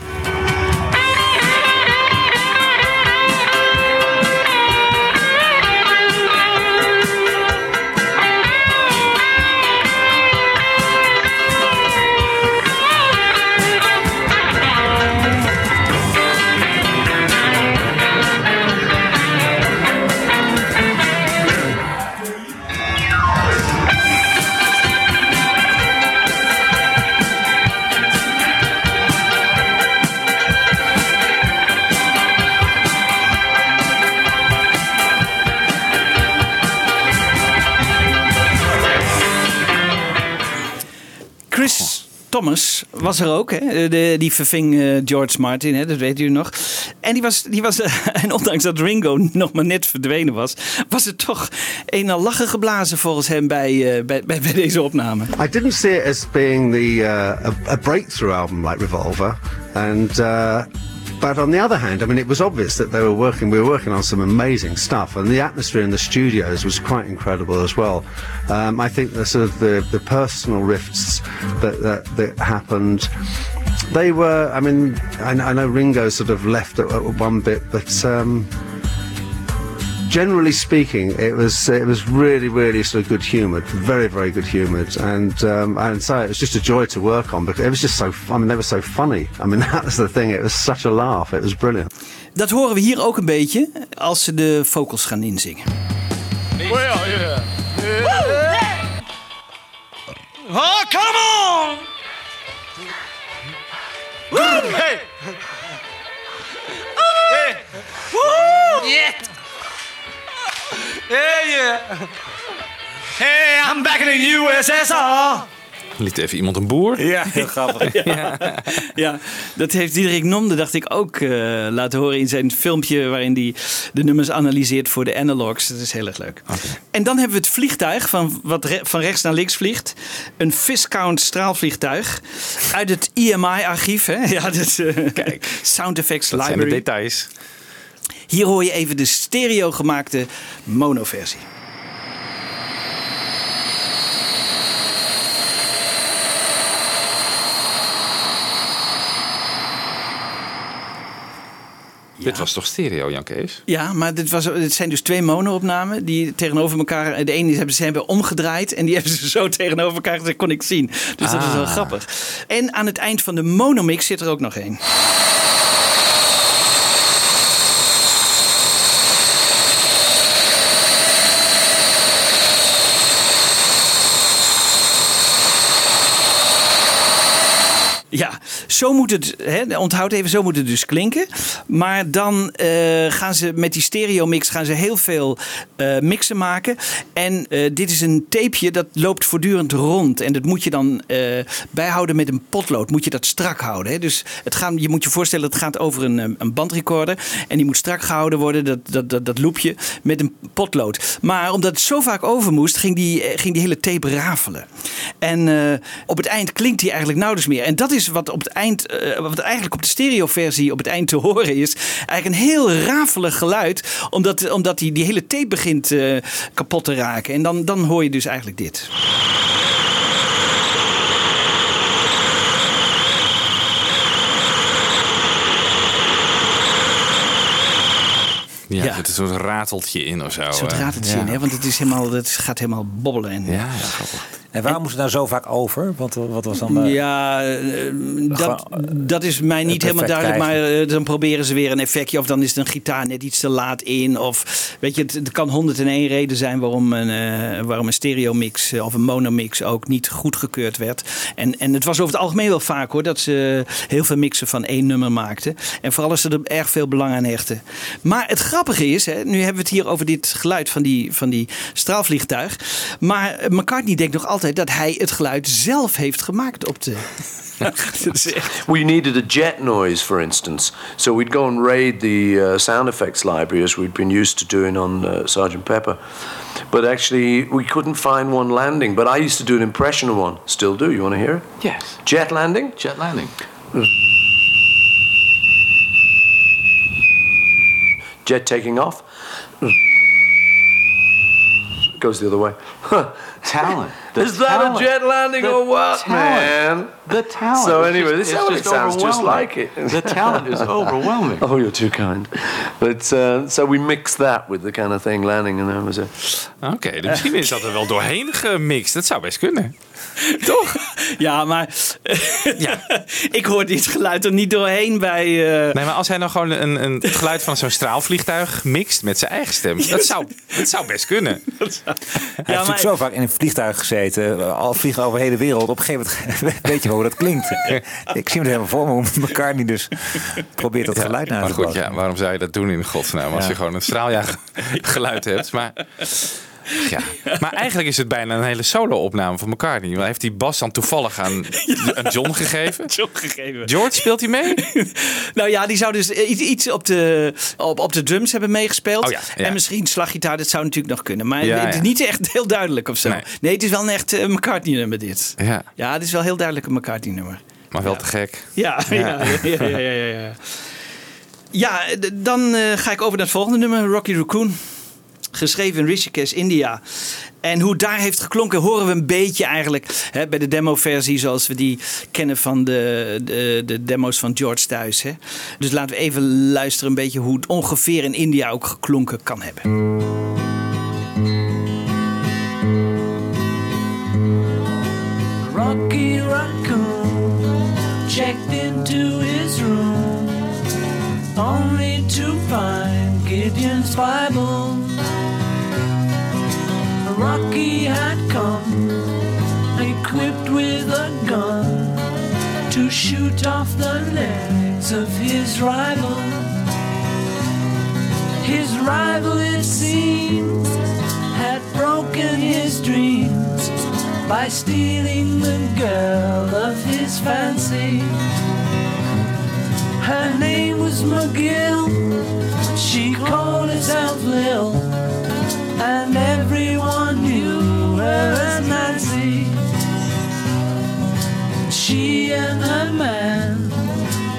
Thomas was er ook. Hè? De, die verving eh, George Martin, hè? dat weet u nog. En die was, die was <laughs> en ondanks dat Ringo nog maar net verdwenen was, was het toch een en al lachen geblazen volgens hem bij, eh, bij, bij, bij deze opname. I didn't see it as being the uh, a, a breakthrough album like Revolver, and but on the other hand, I mean, it was obvious that they were working. We were working on some amazing stuff, and the atmosphere in the studios was quite incredible as well. Um, I think the sort of the, the personal rifts that, that that happened. They were. I mean, I, I know Ringo sort of left at, at one bit, but. Um, generally speaking, it was it was really really sort of good humoured, very very good humoured, and um, and so it was just a joy to work on because it was just so. I mean, they were so funny. I mean, <laughs> that was the thing. It was such a laugh. It was brilliant. Dat horen we hier ook een beetje als ze de vocals gaan inzingen. Well, yeah. Oh, come on! Woo! Hey! Hey! Woo! Yeah! Yeah, yeah! Hey, I'm back in the USSR! Liet even iemand een boer. Ja, heel grappig. <laughs> ja. ja, dat heeft Diederik Nomde, dacht ik, ook eh, laten horen in zijn filmpje waarin hij de nummers analyseert voor de analogs. Dat is heel erg leuk. En dan hebben we het vliegtuig van, wat re- van rechts naar links vliegt. Een Viscount straalvliegtuig uit het EMI-archief. <laughs> Ja, dat is, eh, Kijk, Sound Effects Dat zijn de Library. details. Hier hoor je even de stereo gemaakte monoversie. Dit was toch stereo, Jan Kees? Ja, maar dit, was, dit zijn dus twee mono-opnamen die tegenover elkaar. De ene die hebben ze hebben omgedraaid en die hebben ze zo tegenover elkaar. Dat kon ik zien. Dus dat is wel Ah. grappig. En aan het eind van de monomix zit er ook nog één. Ja, zo moet het, hè, onthoud even, zo moet het dus klinken. Maar dan eh, gaan ze met die stereo mix gaan ze heel veel eh, mixen maken. En eh, dit is een tapeje dat loopt voortdurend rond. En dat moet je dan bijhouden met een potlood. Moet je dat strak houden. Hè? Dus het gaan, je moet je voorstellen, het gaat over een, een bandrecorder. En die moet strak gehouden worden, dat, dat, dat, dat loopje, met een potlood. Maar omdat het zo vaak over moest, ging die, ging die hele tape rafelen. En op het eind klinkt die eigenlijk nauwelijks meer. En dat is wat op het eind, eh, wat eigenlijk op de stereoversie op het eind te horen is. Eigenlijk een heel rafelig geluid, omdat, omdat die, die hele tape begint eh, kapot te raken. En dan, dan hoor je dus eigenlijk dit. Ja, Ja. er zit een soort rateltje in of zo. Een soort rateltje Ja. in, hè? want het, is helemaal, het gaat helemaal bobbelen. En, Ja, ja, grappig. En waarom moest het nou zo vaak over? Wat, wat was dan de... Ja, eh, dat, dat is mij niet helemaal duidelijk. Maar krijgen. eh, dan proberen ze weer een effectje. Of dan is de gitaar net iets te laat in. Of weet je, het, het kan 101 reden zijn waarom een, eh, waarom een stereomix eh, of een monomix ook niet goedgekeurd werd. En, en het was over het algemeen wel vaak hoor. Dat ze heel veel mixen van één nummer maakten. En vooral als ze er erg veel belang aan hechten. Maar het grappige is, hè, nu hebben we het hier over dit geluid van die, van die straalvliegtuig. Maar McCartney denkt nog altijd dat hij het geluid zelf heeft gemaakt op de. <laughs> We needed a jet noise, for instance. So we'd go and raid the uh, sound effects library as we'd been used to doing on uh, Sergeant Pepper. But actually, we couldn't find one landing. But I used to do an impression of one. Still do. You want to hear it? Yes. Jet landing? Jet landing. Jet taking off. Goes the other way. <laughs> Talent. The Is that a jet landing The or what, talent. man? The talent. So anyway, just- this it just sounds just like it. The talent is <laughs> overwhelming. Oh, you're too kind. But uh, so we mixed that with the kind of thing landing, and that was it. Oké, dus misschien is dat er wel doorheen gemixt. Dat zou best kunnen. <laughs> Toch? Ja, maar <laughs> ik hoor dit geluid er niet doorheen bij. eh, Nee, maar als hij nou gewoon een, een het geluid van zo'n straalvliegtuig mixt met zijn eigen stem. Dat zou, dat zou best kunnen. <laughs> Hij heeft natuurlijk zo vaak in een vliegtuig gezeten. Al vliegen over de hele wereld. Op een gegeven moment weet je wel hoe dat klinkt. Ik zie me er helemaal voor me hoe elkaar niet dus probeert dat geluid naar Maar te goed, bootsen. ja, waarom zou je dat doen in godsnaam? Als Ja. je gewoon een straaljagergeluid hebt. Maar, ja. maar eigenlijk is het bijna een hele solo-opname van McCartney. Heeft die bas dan toevallig aan, <laughs> John gegeven? John gegeven. George, speelt hij mee? <laughs> nou ja, die zou dus iets, op, de, op, op de drums hebben meegespeeld. Oh ja, ja. En misschien slaggitaar, dat zou natuurlijk nog kunnen. Maar Ja, het is niet echt heel duidelijk of zo. Nee. Nee, het is wel een echt eh, McCartney-nummer dit. Ja, Ja, het is wel heel duidelijk een McCartney-nummer. maar wel te gek. Ja, ja, ja, ja, ja, ja, ja, dan eh, ga ik over naar het volgende nummer, Rocky Raccoon. Geschreven in Rishikesh, India. En hoe daar heeft geklonken horen we een beetje eigenlijk hè, bij de demo-versie zoals we die kennen van de, de, de demo's van George thuis. Hè. Dus laten we even luisteren een beetje hoe het ongeveer in India ook geklonken kan hebben. Rocky Raccoon checked into his room only to find Gideon's Bible. Rocky had come equipped with a gun to shoot off the legs of his rival. His rival, it seems, had broken his dreams by stealing the girl of his fancy. Her name was McGill, she called herself Lil, and everyone knew her as Nancy. She and her man,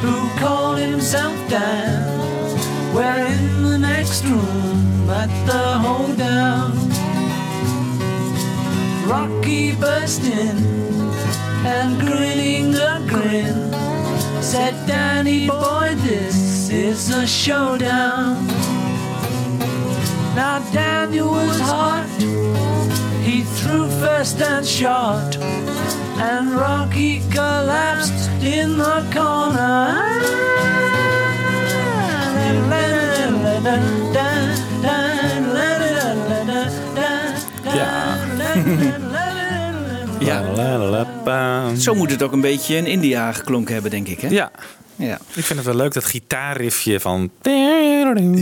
who called himself Dan, were in the next room at the hoedown. Rocky burst in and grinning a grin said, Danny boy, this is a showdown. Now Daniel was hot, he threw first and shot, and Rocky collapsed in the corner. Ja. <laughs> Zo moet het ook een beetje in India geklonken hebben, denk ik. Hè? Ja. Ja. Ik vind het wel leuk, dat gitaarriffje van...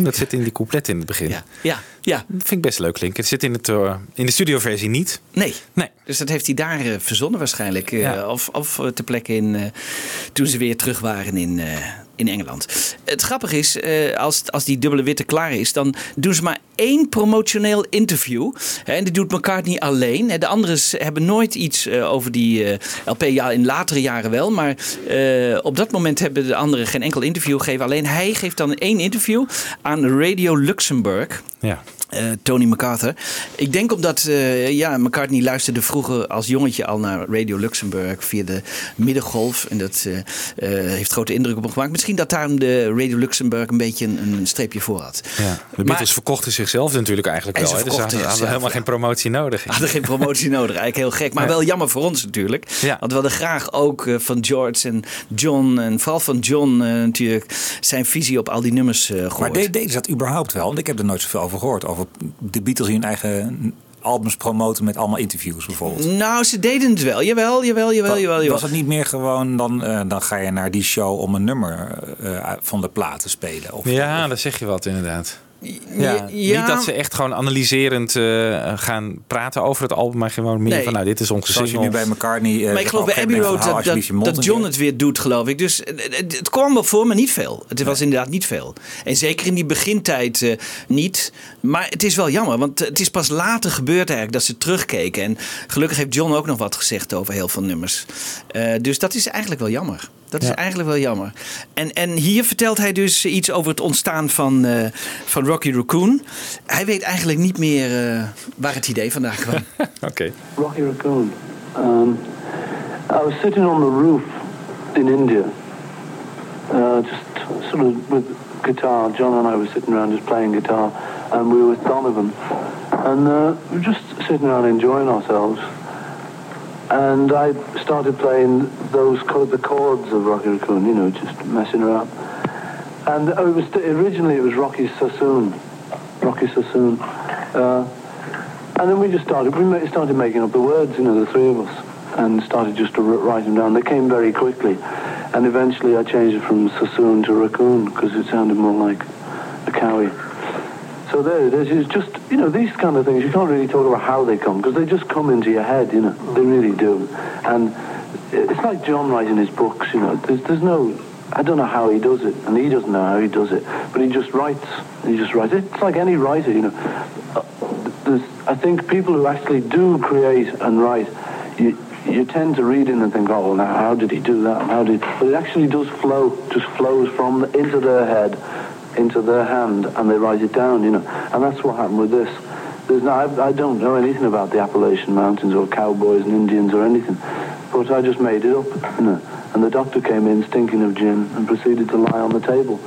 Dat zit in die couplet in het begin. Ja, ja, ja. Dat vind ik best leuk klinken. Het zit in, het, eh, in de studioversie niet. Nee. Nee. Dus dat heeft hij daar eh, verzonnen waarschijnlijk. eh. Of, of ter plekke in, toen ze weer terug waren in, in Engeland. Het grappige is, eh, als, als die dubbele witte klaar is... dan doen ze maar één promotioneel interview. En die doet McCartney alleen. De anderen hebben nooit iets eh, over die eh, LP. Ja, in latere jaren wel. Maar op dat moment hebben de anderen geen enkel interview gegeven. Alleen hij geeft dan één interview aan Radio Luxemburg... Ja. Eh, Tony MacArthur. Ik denk omdat eh, ja, McCartney luisterde vroeger als jongetje al naar Radio Luxemburg via de middengolf. En dat eh, heeft grote indruk op hem gemaakt. Misschien dat daarom de Radio Luxemburg een beetje een, een streepje voor had. Ja, de Beatles verkochten zichzelf natuurlijk eigenlijk En wel. ze hè. Dus hadden, hadden helemaal geen promotie nodig. Hadden geen promotie nodig, eigenlijk heel gek. Maar Ja. wel jammer voor ons natuurlijk. Want we hadden graag ook van George en John, en vooral van John natuurlijk, zijn visie op al die nummers eh gehoord. Maar de- deden ze dat überhaupt wel? Want ik heb er nooit zoveel over gehoord. Over de Beatles die hun eigen albums promoten met allemaal interviews bijvoorbeeld. Nou, ze deden het wel. Jawel, jawel, jawel, jawel. jawel. Was het niet meer gewoon, dan, eh, dan ga je naar die show om een nummer eh, van de plaat te spelen? Of, Ja, daar zeg je wat inderdaad. Ja, ja. Niet dat ze echt gewoon analyserend eh, gaan praten over het album, maar gewoon meer Nee. van, nou, dit is onze Zoals je nu bij McCartney... eh, maar ik geloof bij Abbey Road dat, dat, dat John het weer doet, geloof ik. Dus eh, het, het kwam wel voor, maar niet veel. Het was inderdaad niet veel. En zeker in die begintijd eh, niet. Maar het is wel jammer, want het is pas later gebeurd eigenlijk dat ze terugkeken. En gelukkig heeft John ook nog wat gezegd over heel veel nummers. Eh, dus dat is eigenlijk wel jammer. Dat is Ja. eigenlijk wel jammer. En, en hier vertelt hij dus iets over het ontstaan van, eh, van Rocky Raccoon. Hij weet eigenlijk niet meer eh, waar het idee vandaan kwam. <laughs> Oké. Rocky Raccoon. Um, I was sitting on the roof in India, uh, just sort of with guitar. John and I were sitting around just playing guitar, and we were with Donovan, and uh, we were just sitting around enjoying ourselves. And I started playing those the chords of Rocky Raccoon, you know, just messing around. And it was originally it was Rocky Sassoon, Rocky Sassoon. Uh, and then we just started, we started making up the words, you know, the three of us, and started just to write them down. They came very quickly. And eventually I changed it from Sassoon to Raccoon because it sounded more like a cowie. So there it is. Just, you know, these kind of things, you can't really talk about how they come because they just come into your head, you know. They really do. And it's like John writing his books, you know. There's, there's no, I don't know how he does it, and he doesn't know how he does it, but he just writes. He just writes. It's like any writer, you know. Uh, There's, I think people who actually do create and write, you, you tend to read in and think, oh, well, now how did he do that? How did? But it actually does flow, just flows from the, into their head, into their hand, and they write it down, you know. And that's what happened with this. There's no, I, I don't know anything about the Appalachian Mountains or cowboys and Indians or anything, but I just made it up, you know. And the doctor came in stinking of gin and proceeded to lie on the table.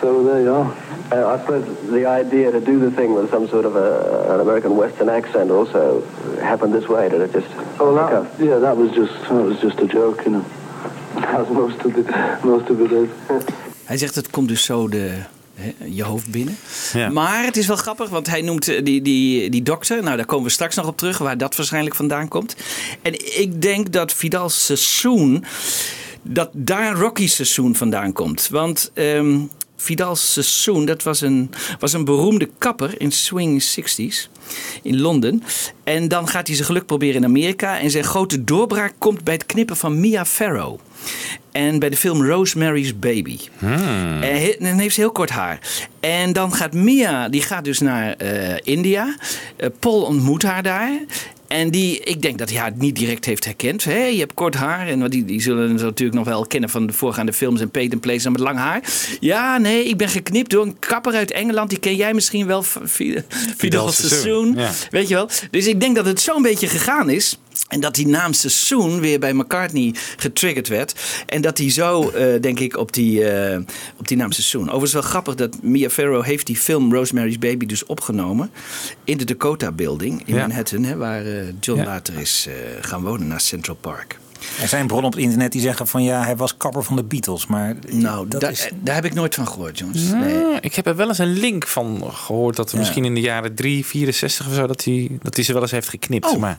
so there you are. Uh, I suppose the idea to do the thing with some sort of a, an American Western accent also happened this way. Did it just? Oh, that, yeah, that was just that was just a joke, you know. <laughs> As most of the most of it is. <laughs> Hij zegt het komt dus zo de, hè, je hoofd binnen. Ja. Maar het is wel grappig, want hij noemt eh, die, die, die dokter. Nou, daar komen we straks nog op terug, waar dat waarschijnlijk vandaan komt. En ik denk dat Vidal Sassoon, dat daar Rocky Sassoon vandaan komt. Want ehm Vidal Sassoon, dat was een, was een beroemde kapper in swing 60s in Londen. En dan gaat hij zijn geluk proberen in Amerika. En zijn grote doorbraak komt bij het knippen van Mia Farrow. En bij de film Rosemary's Baby. En he- en dan heeft ze heel kort haar. En dan gaat Mia, die gaat dus naar eh, India. Eh, Paul ontmoet haar daar. En die, ik denk dat hij haar niet direct heeft herkend. Hé, je hebt kort haar. En die, die zullen ze natuurlijk nog wel kennen van de voorgaande films en Peyton Place met lang haar. Ja, nee, ik ben geknipt door een kapper uit Engeland. Die ken jij misschien wel. Fidel Sassoon, Sassoon. ja. Weet je wel? Dus ik denk dat het zo'n beetje gegaan is. En dat die naam Sassoon weer bij McCartney getriggerd werd. En dat hij zo, eh, denk ik, op die, eh, op die naam Sassoon. Overigens wel grappig dat Mia Farrow heeft die film Rosemary's Baby dus opgenomen. In de Dakota Building in Ja. Manhattan. Hè, waar eh, John Ja. later is eh, gaan wonen naar Central Park. Er zijn bronnen op het internet die zeggen van ja, hij was kapper van de Beatles. Maar Nou, dat daar, is... daar heb ik nooit van gehoord, Jones. Ja, Nee. Ik heb er wel eens een link van gehoord dat er Ja. misschien in de jaren 3, 64 of zo, dat hij, dat hij ze wel eens heeft geknipt. Oh. Maar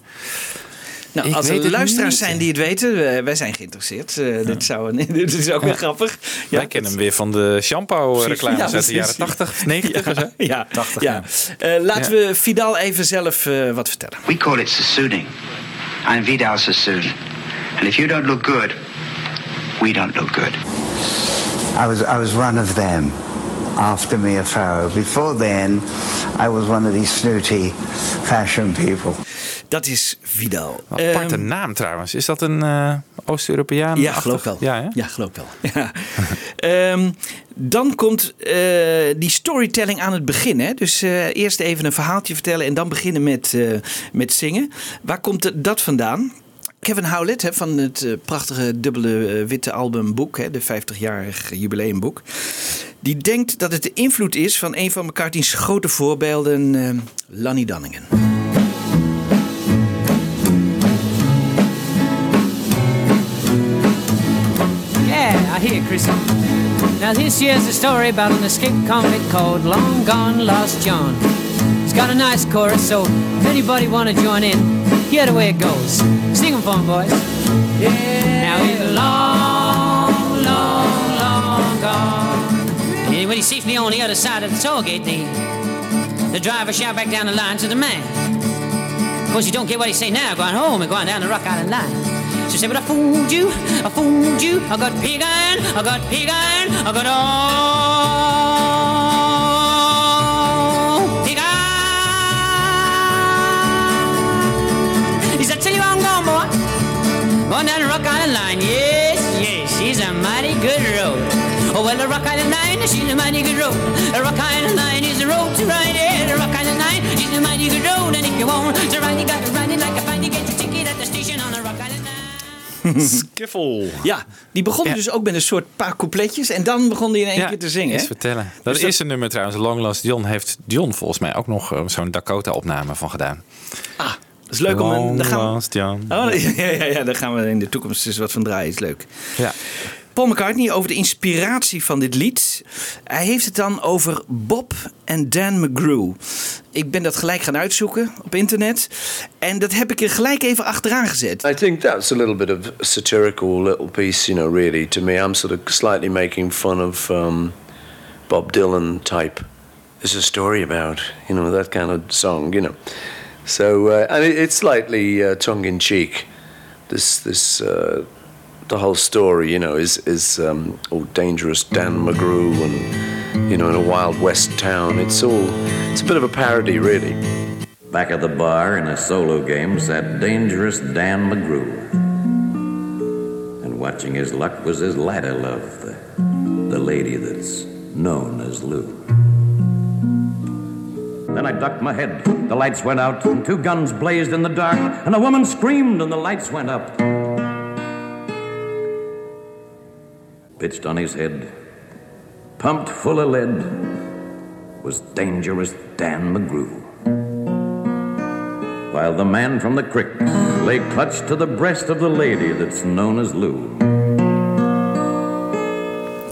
Nou, Ik als er luisteraars niet. zijn die het weten, wij zijn geïnteresseerd. Eh, dit, zou een, <laughs> dit is ook weer grappig. wij kennen hem weer van de shampoo-reclames Ja, uit de jaren 80, 90 of zo. Ja, 80, ja. Eh, laten we Vidal even zelf eh, wat vertellen. We call it Sassooning. I'm Vidal Sassoon. And if you don't look good, we don't look good. I was I was one of them after Mia Farrow. Before then, I was one of these snooty fashion people. Dat is Vidal. Een aparte Ehm, naam trouwens. Is dat een eh, Oost-Europeaan? Ja, geloof wel. Ja, hè? Ja, geloof wel. <laughs> Ja. Dan komt eh, die storytelling aan het begin. Hè? Dus eh, eerst even een verhaaltje vertellen en dan beginnen met, met zingen. Waar komt dat vandaan? Kevin Howlett hè, van het prachtige dubbele witte album Boek, hè, de 50-jarig jubileumboek. Die denkt dat het de invloed is van een van McCartney's grote voorbeelden, eh Lonnie Donegan. Yeah, I hear, Chrissy. Now this here's a story about an escaped convict called Long Gone Lost John. It's got a nice chorus, so if anybody want to join in, hear the way it goes. Sing 'em for 'em, boys. Yeah. Now he's long, long, long gone. And when he's safely on the other side of the toll gate, the, the driver shout back down the line to the man. Of course, you don't get what he say now, going home and going down the Rock Island line. So say, but I fooled you, I fooled you, I got pig iron, I got pig iron, I got all pig iron. He said, tell you I'm gone, boy. Going down the Rock Island line, yes, yes, she's a mighty good road. Oh, well, the Rock Island line, she's a mighty good road. The Rock Island line is the road to ride it. The Rock Island line, she's a mighty good road. And if you want to ride, you got to ride Skiffle. Ja, die begon dus ook met een soort paar coupletjes en dan begon hij in één Ja, keer te zingen. eens vertellen. Dat Dus dat- is een nummer trouwens. Long Lost John heeft John volgens mij ook nog eh, zo'n Dakota-opname van gedaan. Dat is leuk om een. Long Daar gaan we, Lost John. oh, <laughs> ja, ja, ja, daar gaan we in de toekomst dus wat van draaien. Is leuk. Ja. Paul McCartney over de inspiratie van dit lied. Hij heeft het dan over Bob en Dan McGrew. Ik ben dat gelijk gaan uitzoeken op internet. En dat heb ik er gelijk even achteraan gezet. I think that's a little bit of satirical little piece, you know, really. To me, I'm sort of slightly making fun of um, Bob Dylan type. There's a story about, you know, that kind of song, you know. So, uh, and it, it's slightly uh, tongue in cheek. This, this, uh, the whole story, you know, is is um, all dangerous Dan McGrew and you know in a wild west town. It's all it's a bit of a parody, really. Back at the bar in a solo game sat dangerous Dan McGrew. And watching his luck was his ladder love, the, the lady that's known as Lou. Then I ducked my head, the lights went out, and two guns blazed in the dark, and a woman screamed, and the lights went up. Pitched on his head, pumped full of lead, was dangerous Dan McGrew while the man from the crick lay clutched to the breast of the lady that's known as Lou.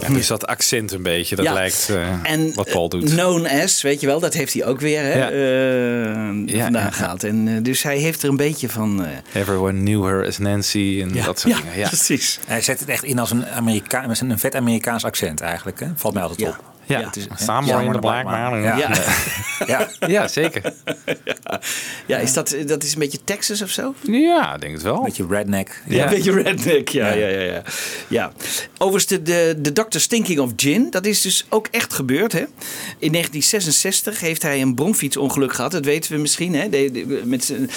En dus dat accent een beetje, dat Ja. lijkt eh, En wat Paul doet. eh, known as, weet je wel, dat heeft hij ook weer hè, Ja. eh, ja. gehaald. En, dus hij heeft er een beetje van. eh, Everyone knew her as Nancy en dat soort ja, dingen. Ja, precies. Hij zet het echt in als een, Amerika een vet Amerikaans accent eigenlijk. Hè? Valt mij altijd op. Ja, het is, Somewhere in the black man. Ja. Ja. <laughs> Ja. Ja, zeker. ja, is dat, dat is een beetje Texas of zo? Ja, ik denk het wel. Beetje redneck. Ja, een beetje redneck. Ja, ja, ja. ja, ja. Overigens, de, de, de Dr. Stinking of Gin, dat is dus ook echt gebeurd. Hè? In 1966 heeft hij een bromfietsongeluk gehad. Dat weten we misschien. Hè? De, de- met zijn,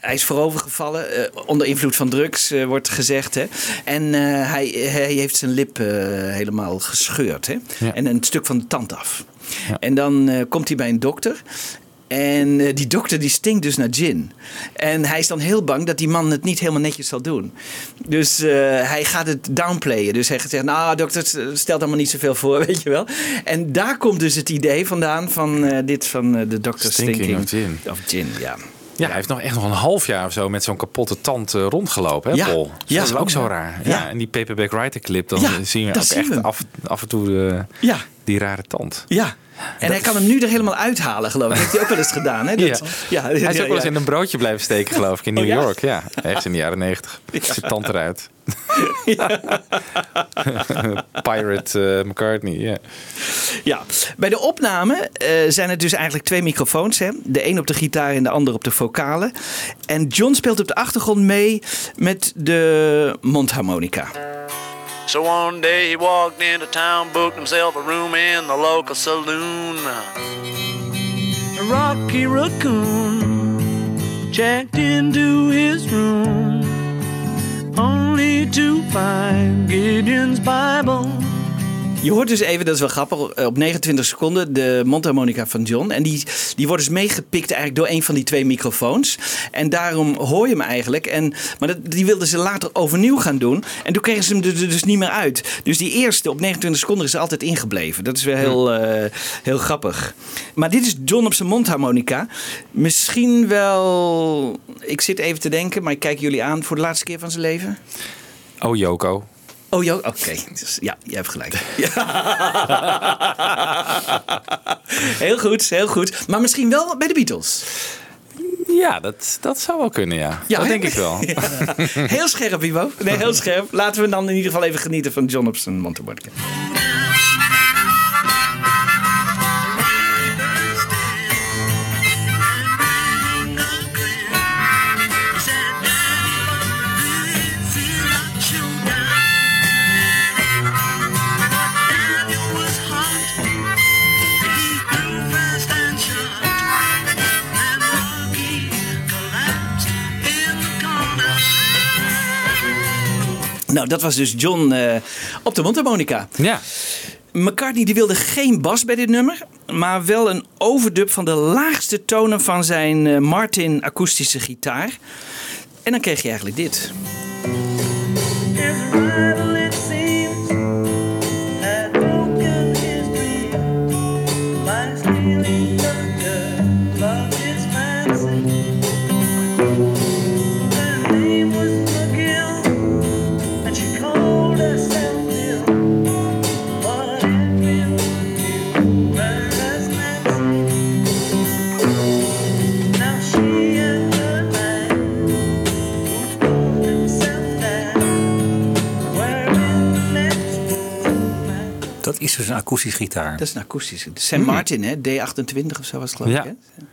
Hij is voorovergevallen. eh, onder invloed van drugs, eh, wordt gezegd. Hè? En eh, hij, hij heeft zijn lip helemaal gescheurd. Hè? Ja. En een stuk van de tand af. En dan eh, komt hij bij een dokter. En eh, die dokter die stinkt dus naar gin. En hij is dan heel bang dat die man het niet helemaal netjes zal doen. Dus eh, hij gaat het downplayen. Dus hij gaat zeggen, nou dokter, stelt allemaal niet zoveel voor, <laughs> weet je wel. En daar komt dus het idee vandaan van dit van de dokter Stinking Stinking, of gin. Of gin, ja. Ja, hij heeft nog echt nog een half jaar of zo met zo'n kapotte tand rondgelopen, hè, Ja, Paul? ja. dat is ook zo raar. Ja. Ja. en die Paperback Writer clip, dan Ja, zien we dat ook zien we. echt af, af en toe eh, Ja. Die rare tand. Ja. En hij kan hem nu er helemaal uithalen, geloof ik. Dat heeft hij ook wel eens gedaan. Hè? <laughs> Dat, Ja. Hij is ook wel eens in een broodje blijven steken, geloof ik, in New Oh? York. Ja, ergens in de jaren negentig. <laughs> Zijn tand eruit. <laughs> Pirate eh, McCartney, ja. Ja, bij de opname eh, zijn het dus eigenlijk twee microfoons. Hè? De een op de gitaar en de ander op de vocalen. En John speelt op de achtergrond mee met de mondharmonica. So one day he walked into town, booked himself a room in the local saloon. A rocky Raccoon checked into his room only to find Gideon's Bible. Je hoort dus even, dat is wel grappig, op 29 seconden de mondharmonica van John. En die, die wordt dus meegepikt eigenlijk door een van die twee microfoons. En daarom hoor je hem eigenlijk. En, maar dat, die wilden ze later overnieuw gaan doen. En toen kregen ze hem er dus niet meer uit. Dus die eerste op 29 seconden is er altijd ingebleven. Dat is wel heel, eh, heel grappig. Maar dit is John op zijn mondharmonica. Misschien wel, ik zit even te denken, maar ik kijk jullie aan voor de laatste keer van zijn leven. Oh, Joko. Oh, oké. Dus, ja, jij hebt gelijk. <laughs> heel goed, heel goed. Maar misschien wel bij de Beatles. Ja, dat, dat zou wel kunnen, ja. Ja, dat denk ik wel. <laughs> Ja. Heel scherp, Ivo. Nee, heel scherp. Laten we dan in ieder geval even genieten van John op zijn Nou, dat was dus John eh, op de mondharmonica. Ja. McCartney die wilde geen bas bij dit nummer, maar wel een overdub van de laagste tonen van zijn eh, Martin akoestische gitaar. En dan kreeg je eigenlijk dit. Is dus een akoestische gitaar. Dat is een akoestische. Sam Martin, hè? D28 of zo was het geloof ik. Ja. Hè?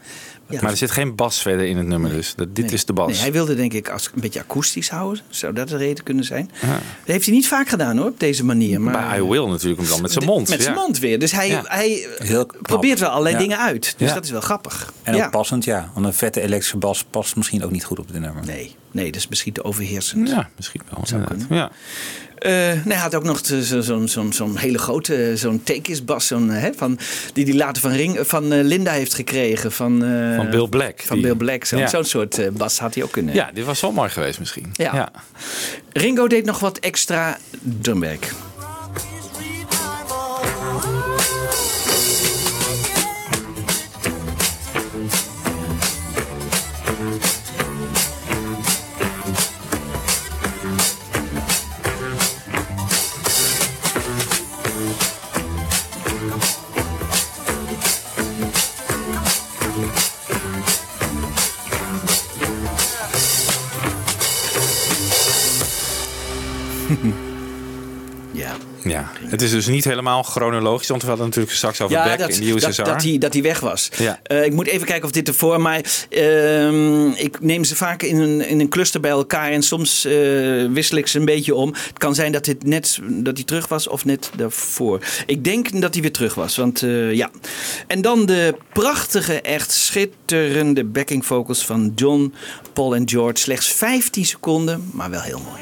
Ja. Maar er zit geen bas verder in het nummer, dus dat, dit Nee. is de bas. Nee, hij wilde denk ik als, een beetje akoestisch houden. Zou dat de reden kunnen zijn? Ja. Dat heeft hij niet vaak gedaan hoor, op deze manier. Maar Bij I Will natuurlijk, dan met zijn mond. Met zijn ja. mond weer. Dus hij, Ja. hij probeert wel allerlei Ja. dingen uit. Dus Ja. dat is wel grappig. En ja. ook passend, ja. Want een vette elektrische bas past misschien ook niet goed op dit nummer. Nee, nee, dat is misschien te overheersend. Ja, misschien wel. Zou kunnen. Ja. Nee, hij had ook nog zo- zo- zo'n zo'n zo'n hele grote, zo'n tekisbas, zo'n, eh, hè, van, die hij later van, Ring, van eh, Linda heeft gekregen. Van, Van Bill Black. Van die- Bill Black. Zo'n Ja. soort bas had hij ook kunnen. Ja, dit was wel mooi geweest misschien. Ja. Ringo deed nog wat extra drumwerk. Het is dus niet helemaal chronologisch, want we hadden natuurlijk straks over Beck in de USSR. dat, dat, hij, dat hij weg was. Ja. Eh, ik moet even kijken of dit ervoor, maar ehm, ik neem ze vaak in een, in een cluster bij elkaar en soms eh, wissel ik ze een beetje om. Het kan zijn dat, dit net, dat hij terug was of net daarvoor. Ik denk dat hij weer terug was, want eh, ja. En dan de prachtige, echt schitterende backing vocals van John, Paul en George. Slechts 15 seconden, maar wel heel mooi.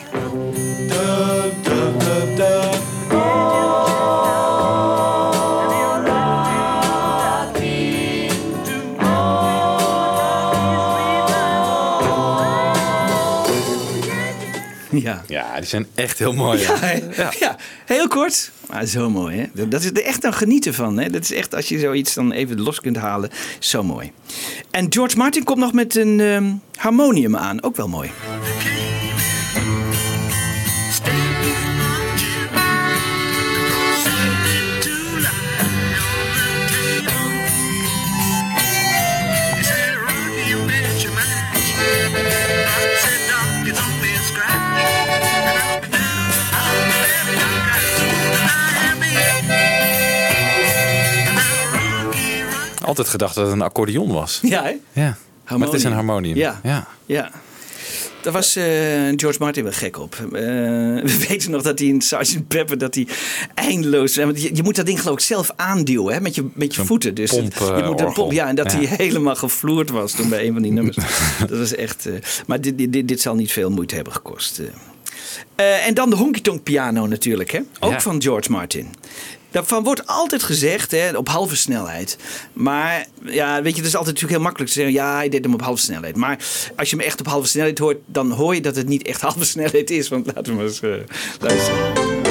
Ja. Ja, die zijn echt heel mooi. Ja, Ja. heel kort. Maar zo mooi, hè? Dat is er echt aan genieten van. Hè? Dat is echt, als je zoiets dan even los kunt halen, zo mooi. En George Martin komt nog met een ehm, harmonium aan. Ook wel mooi. Altijd gedacht dat het een accordeon was. Ja, hè? Ja, maar het is een harmonium. Ja. ja. Ja. Daar was eh, George Martin wel gek op. Eh, <laughs> we weten nog dat hij in Sgt. Pepper dat hij eindeloos... Want je, je moet dat ding geloof ik zelf aanduwen hè, met je, met je voeten. Dus pomp, je moet een orgel. pomp, ja, en dat Ja. hij <laughs> helemaal gevloerd was toen bij een van die <laughs> nummers. dat was echt... eh, maar dit, dit, dit, zal niet veel moeite hebben gekost. eh. Eh, en dan de honky tonk piano natuurlijk, hè? ook Ja. van George Martin. Daarvan wordt altijd gezegd, hè, op halve snelheid. Maar ja, weet je, het is altijd natuurlijk heel makkelijk te zeggen... ja, hij deed hem op halve snelheid. Maar als je hem echt op halve snelheid hoort... dan hoor je dat het niet echt <laughs> halve snelheid is. Want laten we maar eens eh, luisteren.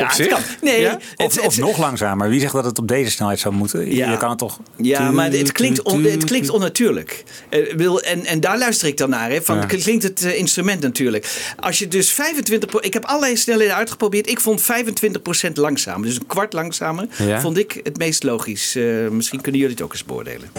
Ja, op zich? kan. Nee, Ja? het- Of, het- nog langzamer. Wie zegt dat het op deze snelheid zou moeten? Ja. Je kan het toch... Ja, maar het klinkt, on- het klinkt onnatuurlijk. Eh, wil, en, en daar luister ik dan naar. Hè, van, Ja. Klinkt het eh, instrument natuurlijk. Als je dus 25... pro- Ik heb allerlei snelheden uitgeprobeerd. Ik vond 25% langzamer. Dus een kwart langzamer vond ik het meest logisch. Eh, misschien kunnen jullie het ook eens beoordelen.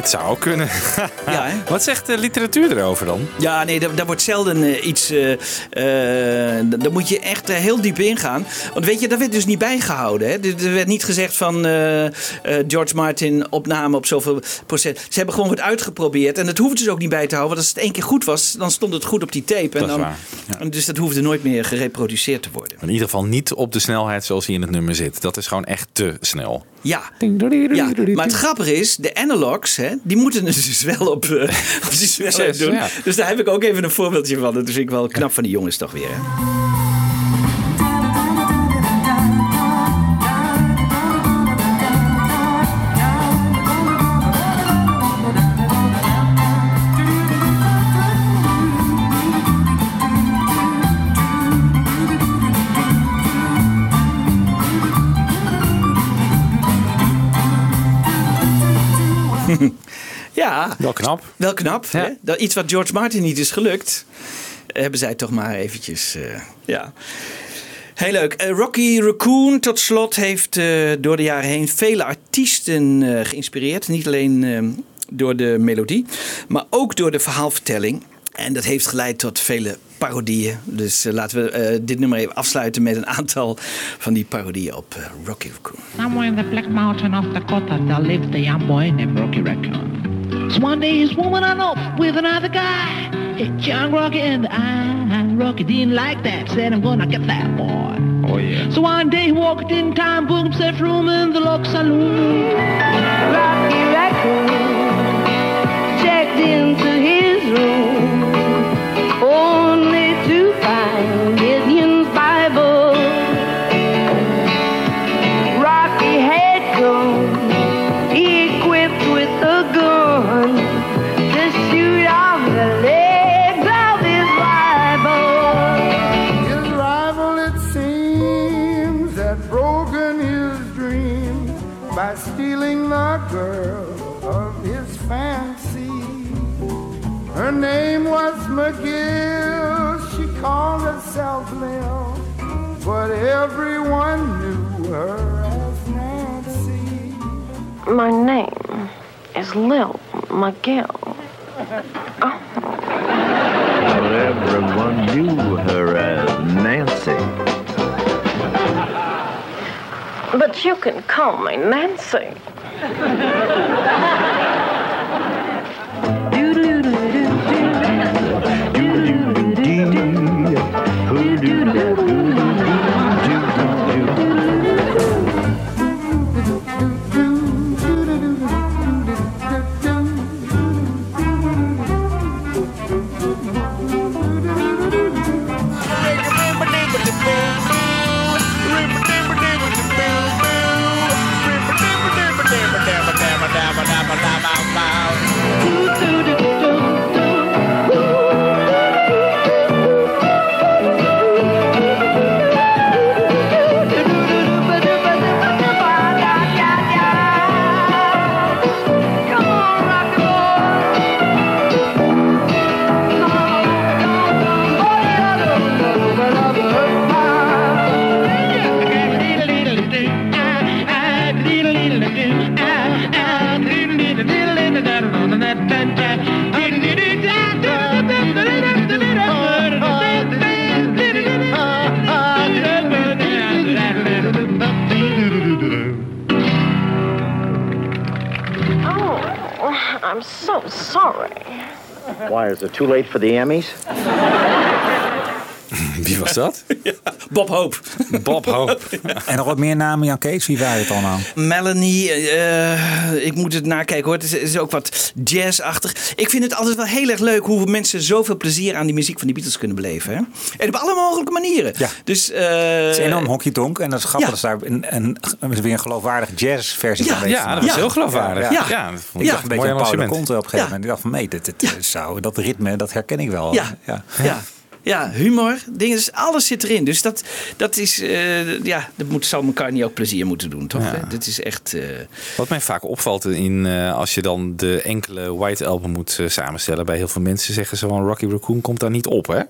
Dit zou ook kunnen. <laughs> Ja, hè? Wat zegt de literatuur erover dan? Ja, nee, daar, daar wordt zelden eh, iets. d- daar moet je echt heel diep ingaan. Want weet je, daar werd dus niet bijgehouden. Hè? Er er werd niet gezegd van George Martin opname op zoveel procent. Ze hebben gewoon wat uitgeprobeerd. En dat hoefden ze ook niet bij te houden. Want als het één keer goed was, dan stond het goed op die tape. En Dat is dan, Dus dat hoefde nooit meer gereproduceerd te worden. In ieder geval niet op de snelheid zoals hij in het nummer zit. Dat is gewoon echt te snel. Ja. ja, maar het grappige is, de analogs, hè, die moeten het dus wel op, eh, <laughs> op die snelheid Succes, doen. ja. Dus daar heb ik ook even een voorbeeldje van. Dat vind ik wel knap van die jongens toch weer. Hè? Ja. Wel knap. Wel knap. Hè? Dat iets wat George Martin niet is gelukt, hebben zij toch maar eventjes. eh, ja. Heel leuk. Eh, Rocky Raccoon tot slot heeft eh, door de jaren heen vele artiesten eh, geïnspireerd. Niet alleen eh, door de melodie, maar ook door de verhaalvertelling. En dat heeft geleid tot vele parodieën. Dus eh, laten we eh, dit nummer even afsluiten met een aantal van die parodieën op eh, Rocky Raccoon. Somewhere in the Black Mountain of Dakota, there lived a young boy named Rocky Raccoon. So one day his woman hung up with another guy. Hit young Rocky in the eye. Rocky didn't like that, said I'm gonna get that boy. Oh yeah. So one day he walked in time, booked himself room in the Lux Saloon. Rocky Raccoon checked into his room, McGill, she called herself Lil, but everyone knew her as Nancy. My name is Lil McGill. Oh. But everyone knew her as Nancy. But you can call me Nancy. Brandon. Sorry. Why, is it too late for the Emmys? <laughs> Wie was dat? <laughs> Bob Hope. Bob Hope. <laughs> En nog wat meer namen, Jan Kees? Wie waren het allemaal? Melanie, eh, ik moet het nakijken hoor. Het is, het is ook wat jazzachtig. Ik vind het altijd wel heel erg leuk hoe mensen zoveel plezier aan die muziek van die Beatles kunnen beleven. Hè? En op alle mogelijke manieren. Ja. Dus, eh, Het is enorm honky-tonk. En dat is grappig Ja. dat is daar een, een, een, weer een geloofwaardige jazzversie Ja, van weet. ja, dat was heel geloofwaardig. Ja, Ja, dat vond ik een een beetje aan Paul de arrangement. Conte op een gegeven Ja. moment. Ik dacht van, nee, dit, dit, zou, dat ritme, dat herken ik wel. Ja. ja. Ja. Ja, humor, dingen, dus alles zit erin. Dus dat, dat is, eh, ja, dat moet, zal McCartney ook plezier moeten doen, toch? Ja. hè? Dit is echt, eh, Wat mij vaak opvalt in eh, als je dan de enkele White Album moet eh, samenstellen. Bij heel veel mensen zeggen ze van Rocky Raccoon komt daar niet op. Hè? Het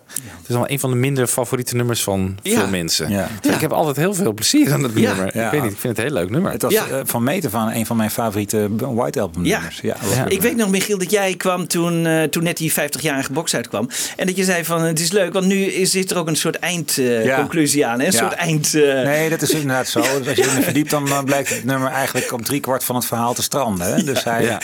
is wel een van de minder favoriete nummers van Ja. veel mensen. Ja. Dus Ik heb altijd heel veel plezier aan dat Ja. nummer. Ja. Ik weet niet, ik vind het een heel leuk nummer. Het was Ja. eh, van meet af aan een van mijn favoriete White Album Ja. nummers. Ja, Ja. Ik weet nog, Michiel, dat jij kwam toen, eh, toen net die 50-jarige box uitkwam. En dat je zei van, het is leuk, want nu is, zit er ook een soort eindconclusie aan. Hè? Een Ja. soort eind... eh, Nee, dat is inderdaad zo. Dus als je erin verdiept, dan blijkt het nummer eigenlijk om driekwart van het verhaal te stranden. Hè? Dus hij, Ja.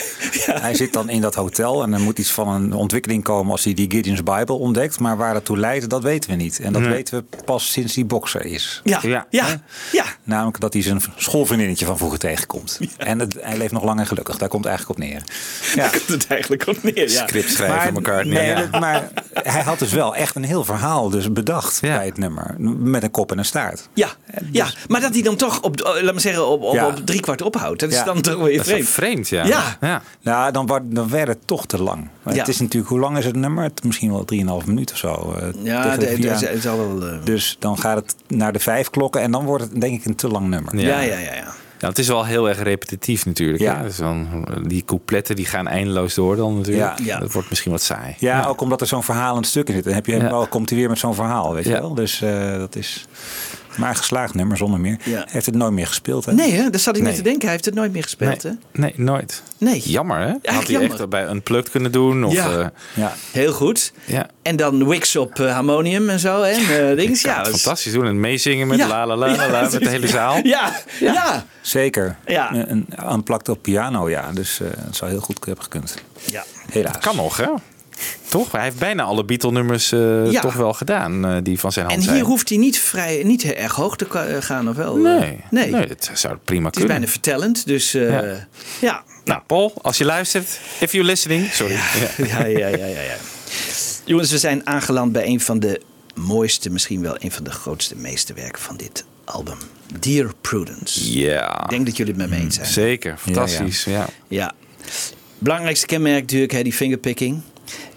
hij zit dan in dat hotel en er moet iets van een ontwikkeling komen als hij die Gideon's Bible ontdekt. Maar waar dat toe leidt, dat weten we niet. En dat Nee. weten we pas sinds die bokser is. ja, Ja. ja, ja, Namelijk dat hij zijn schoolvriendinnetje van vroeger tegenkomt. En het, hij leeft nog lang en gelukkig. Daar komt het eigenlijk op neer. Ja. Daar komt het eigenlijk op neer. Ja. Script schrijven aan elkaar. nee, ja. dat- maar hij had dus wel echt een heel verhaal dus bedacht Ja. bij het nummer. Met een kop en een staart. Ja, ja, maar dat hij dan toch op, eh, laat me zeggen, op, op, Ja. op drie kwart ophoudt. Dat is Ja. dan toch weer Dat is wel vreemd. vreemd, ja. Ja. ja. Nou, dan, wordt, dan werd het toch te lang. Het is natuurlijk, hoe lang is het nummer? Het, misschien wel 3,5 minuut of zo. eh, Ja, tegen de het, wel... eh, Dus dan gaat het naar de vijf klokken en dan wordt het denk ik een te lang nummer. ja, ja, ja. ja. Ja, het is wel heel erg repetitief natuurlijk. Ja. Dus dan, die coupletten die gaan eindeloos door dan natuurlijk. Ja. Ja. Dat wordt misschien wat saai. Ja, ook omdat er zo'n verhalend stuk in zit. Dan heb je Ja. wel, komt hij weer met zo'n verhaal, weet je wel. Dus eh, dat is maar een geslaagd nummer zonder meer. Ja. Hij heeft het nooit meer gespeeld. Hè? Nee, hè? dat zat ik net Nee. te denken. Hij heeft het nooit meer gespeeld, hè? Nee, nee, nooit. Nee. Jammer hè? Had hij jammer. echt bij Unplugged kunnen doen? Of, Ja. eh, Ja. Heel goed. ja. En dan Wix op eh, harmonium en zo. En uh, dings. Ja, Ja, dat is- fantastisch doen. En meezingen met Ja. la la la la, dat met de hele zaal. Ja, ja. Zeker. Ja. Een, een op piano, ja. Dus eh, het zou heel goed hebben gekund. ja. Helaas. Kan nog hè? Toch? Hij heeft bijna alle Beatle-nummers eh, Ja. toch wel gedaan eh, die van zijn hand En zijn. hier hoeft hij niet, vrij, niet heel erg hoog te ka- gaan, of wel? Nee, nee. nee. dat zou prima Het is kunnen. bijna vertellend, dus eh, Ja. ja. Nou, Paul, als je luistert, if you're listening, sorry. Ja. <laughs> Ja, ja, ja, ja, ja. Jongens, we zijn aangeland bij een van de mooiste, misschien wel een van de grootste meesterwerken van dit album. Dear Prudence. Ja. Ik denk dat jullie het met me eens zijn. Zeker, fantastisch. Ja, Ja. Belangrijkste kenmerk natuurlijk, hè, die fingerpicking.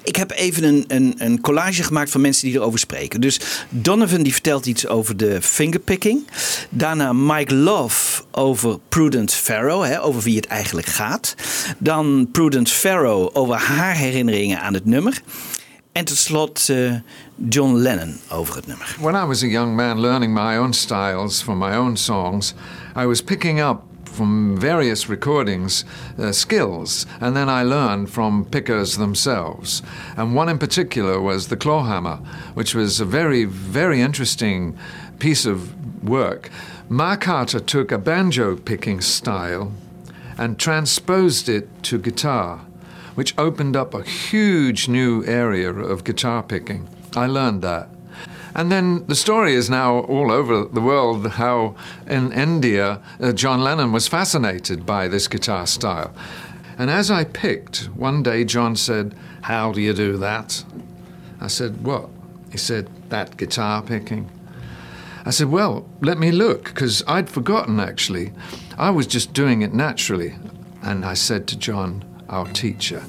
Ik heb even een, een, een collage gemaakt van mensen die erover spreken. Dus Donovan die vertelt iets over de fingerpicking. Daarna Mike Love over Prudence Farrow, hè, over wie het eigenlijk gaat. Dan Prudence Farrow over haar herinneringen aan het nummer. En tot slot eh, John Lennon over het nummer. When I was a young man learning my own styles for my own songs, I was picking up from various recordings uh, skills, and then I learned from pickers themselves. And one in particular was the clawhammer, which was a very, very interesting piece of work. Mark Carter took a banjo picking style and transposed it to guitar, which opened up a huge new area of guitar picking. I learned that. And then the story is now all over the world how in India uh, John Lennon was fascinated by this guitar style. And as I picked, one day John said, How do you do that? I said, What? He said, That guitar picking. I said, Well, let me look, because I'd forgotten actually. I was just doing it naturally. And I said to John, our teacher,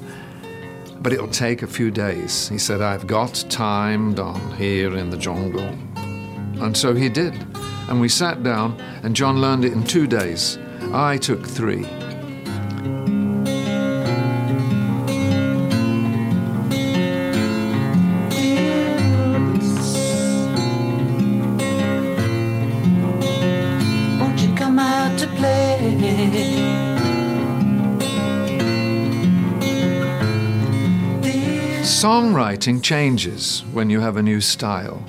but it'll take a few days. He said, I've got time down here in the jungle. And so he did. And we sat down, and John learned it in two days. I took three. Songwriting changes when you have a new style.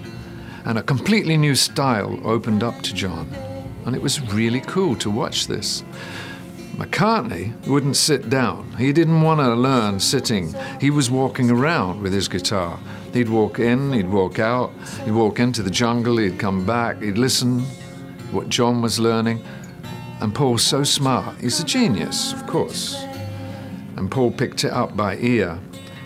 And a completely new style opened up to John. And it was really cool to watch this. McCartney wouldn't sit down. He didn't want to learn sitting. He was walking around with his guitar. He'd walk in, he'd walk out, he'd walk into the jungle, he'd come back, he'd listen what John was learning. And Paul's so smart. He's a genius, of course. And Paul picked it up by ear.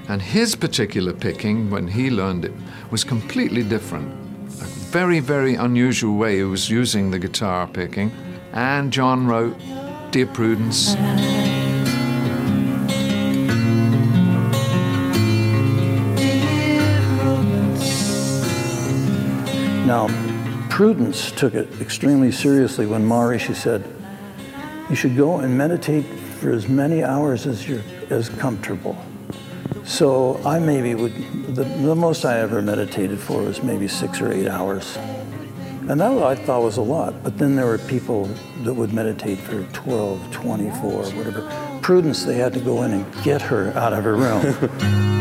And his particular picking, when he learned it, was completely different. A very, very unusual way he was using the guitar picking. And John wrote Dear Prudence. Now, Prudence took it extremely seriously when Maharishi said, you should go and meditate for as many hours as you're as comfortable. So I maybe would, the, the most I ever meditated for was maybe six or eight hours. And that I thought was a lot, but then there were people that would meditate for 12, 24, whatever. Prudence, they had to go in and get her out of her room. <laughs>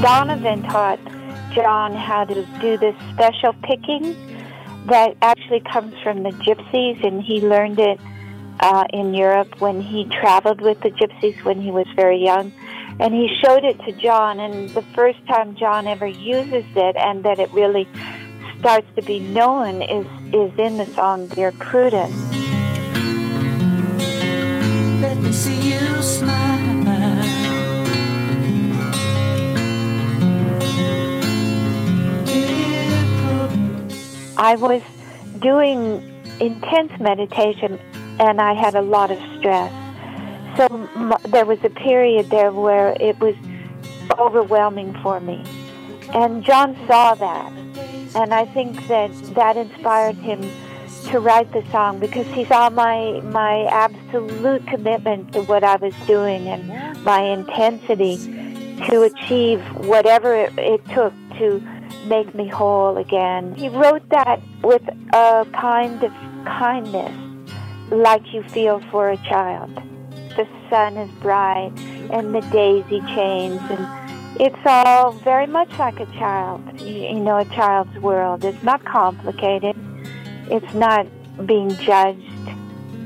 Donovan taught John how to do this special picking that actually comes from the gypsies, and he learned it uh, in Europe when he traveled with the gypsies when he was very young. And he showed it to John, and the first time John ever uses it, and that it really starts to be known, is is in the song "Dear Prudence." Let me see you smile. I was doing intense meditation and I had a lot of stress. So m- there was a period there where it was overwhelming for me. And John saw that. And I think that that inspired him to write the song because he saw my my absolute commitment to what I was doing and my intensity to achieve whatever it, it took to make me whole again. He wrote that with a kind of kindness, like you feel for a child. The sun is bright and the daisy chains, and it's all very much like a child. You, know, a child's world. It's not complicated. It's not being judged.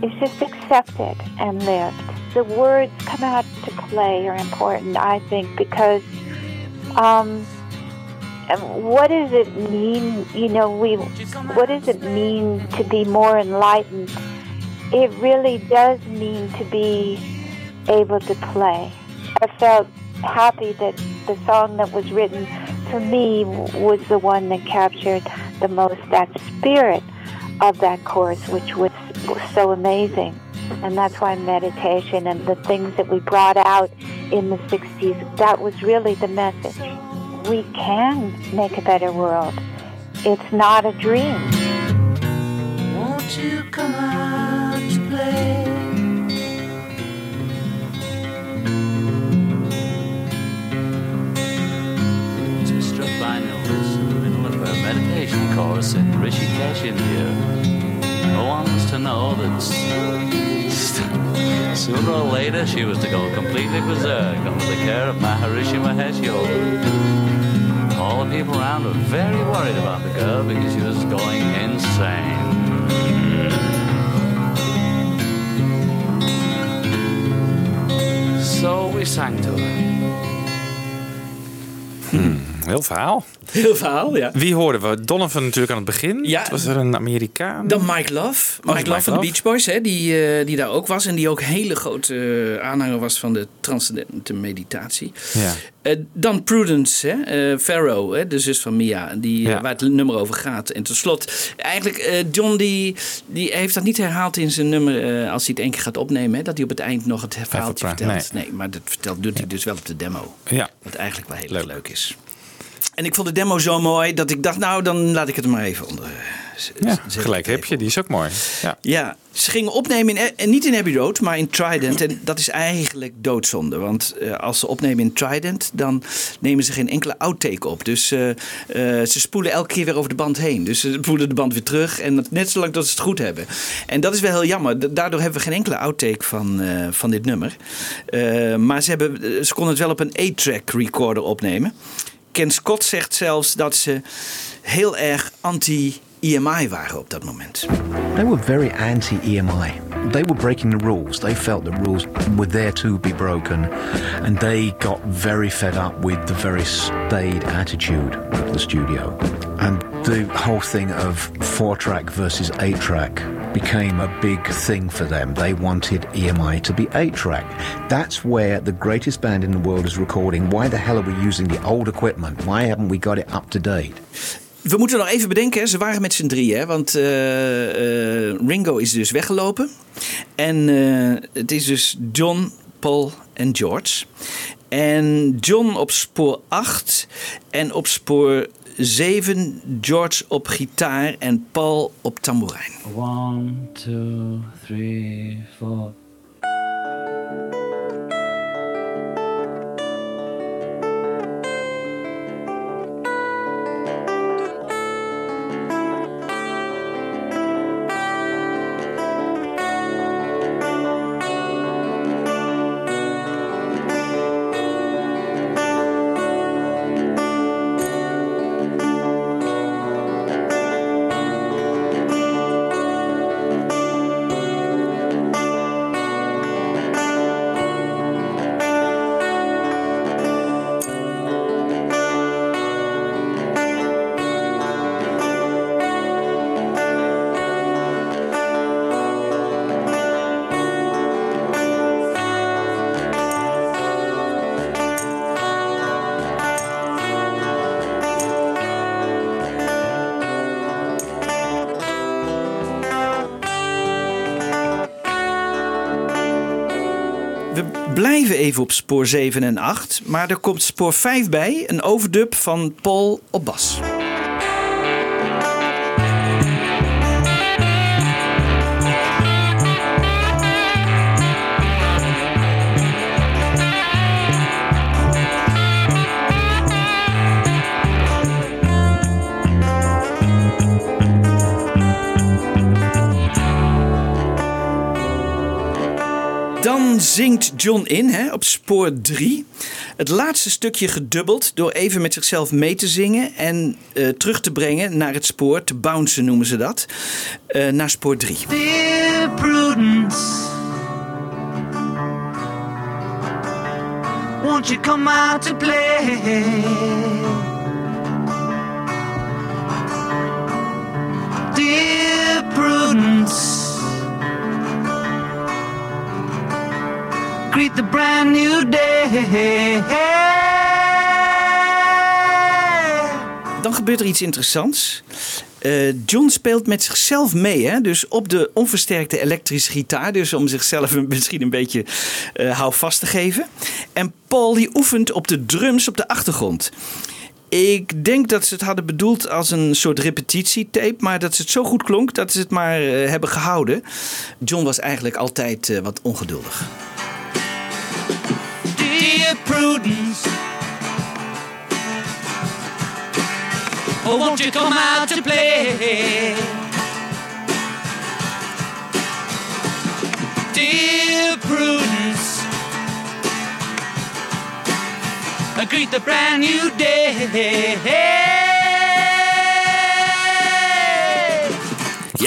It's just accepted and lived. The words come out to play are important, I think, because um, Um, what does it mean? You know, we. What does it mean to be more enlightened? It really does mean to be able to play. I felt happy that the song that was written for me was the one that captured the most that spirit of that course, which was, was so amazing. And that's why meditation and the things that we brought out in the 60s, that was really the message we can make a better world. It's not a dream. Won't you come out to play? She struck by notice in the middle of her meditation course in Rishikesh, India. No one was to know that <laughs> sooner or later she was to go completely berserk under the care of Maharishi Mahesh Yogi. All the people around were very worried about the girl because she was going insane. So we sang to her. Hmm. Heel verhaal. Heel verhaal, ja. Wie hoorden we? Donovan natuurlijk aan het begin. Ja. Was er een Amerikaan? Dan Mike Love. Oh, Mike Love van de Beach Boys, hè, die, eh, die daar ook was. En die ook hele grote eh, aanhanger was van de transcendente meditatie. Ja. Eh, dan Prudence, hè, Farrow, hè, de zus van Mia, die, Ja. waar het nummer over gaat. En tot slot, eigenlijk, John die, die heeft dat niet herhaald in zijn nummer als hij het één keer gaat opnemen. Hè, dat hij op het eind nog het verhaaltje vertelt. Nee. maar dat vertelt, doet hij dus wel op de demo. Ja. Wat eigenlijk wel heel erg leuk is. En ik vond de demo zo mooi dat ik dacht, nou dan laat ik het maar even onder. eh, Ja, gelijk heb je. Die is ook mooi. Ja. Ja, ze gingen opnemen in, en niet in Abbey Road, maar in Trident. En dat is eigenlijk doodzonde. Want eh, als ze opnemen in Trident, dan nemen ze geen enkele outtake op. Dus eh, eh, ze spoelen elke keer weer over de band heen. Dus ze spoelen de band weer terug. En net zolang dat ze het goed hebben. En dat is wel heel jammer. Da- Daardoor hebben we geen enkele outtake van, eh, van dit nummer. Eh, maar ze, hebben, ze konden het wel op een 8-track recorder opnemen. Ken Scott zegt zelfs dat ze heel erg anti-EMI waren op dat moment. They were very anti EMI. They were breaking the rules. They felt the rules were there to be broken. And they got very fed up with the very staid attitude of the studio. And the whole thing of four track versus eight track became a big thing for them. They wanted EMI to be eight track. That's where the greatest band in the world is recording. Why the hell are we using the old equipment? Why haven't we got it up to date? We moeten nog even bedenken, ze waren met z'n drieën. Want uh, uh, Ringo is dus weggelopen. En uh, het is dus John, Paul en George. En John op spoor 8 en op spoor 7 George op gitaar en Paul op tamboerijn. 1, 2, 3, 4. Even op spoor 7 en 8, maar er komt spoor 5 bij, een overdub van Paul op bas. Zingt John in hè, op spoor 3. Het laatste stukje gedubbeld door even met zichzelf mee te zingen en eh, terug te brengen naar het spoor, te bouncen noemen ze dat, eh, naar spoor 3. Dear Prudence, won't you come out to play? Dear Prudence, the brand new day. Dan gebeurt er iets interessants. Eh, John speelt met zichzelf mee, hè? dus op de onversterkte elektrische gitaar. Dus om zichzelf misschien een beetje eh houvast te geven. En Paul die oefent op de drums op de achtergrond. Ik denk dat ze het hadden bedoeld als een soort repetitietape, maar dat het zo goed klonk dat ze het maar eh, hebben gehouden. John was eigenlijk altijd wat ongeduldig. Dear Prudence, oh, won't you come out to play? Dear Prudence, I greet the brand new day.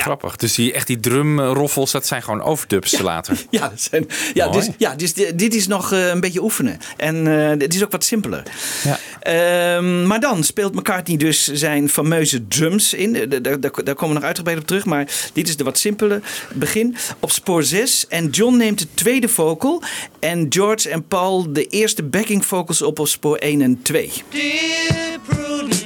Grappig. Dus die, echt die drumroffels, dat zijn gewoon overdubs later. <laughs> Ja, dat zijn, ja, Mooi. dus, ja dus di- dit is nog eh, een beetje oefenen. En eh, het is ook wat simpeler. Ja. Ehm, maar dan speelt McCartney dus zijn fameuze drums in. Eh, Daar, daar, daar komen we nog uitgebreid op terug. Maar dit is de wat simpele begin. Op spoor 6. En John neemt de tweede vocal. En George en Paul de eerste backing vocals op op spoor 1 en 2. Dear Prudence,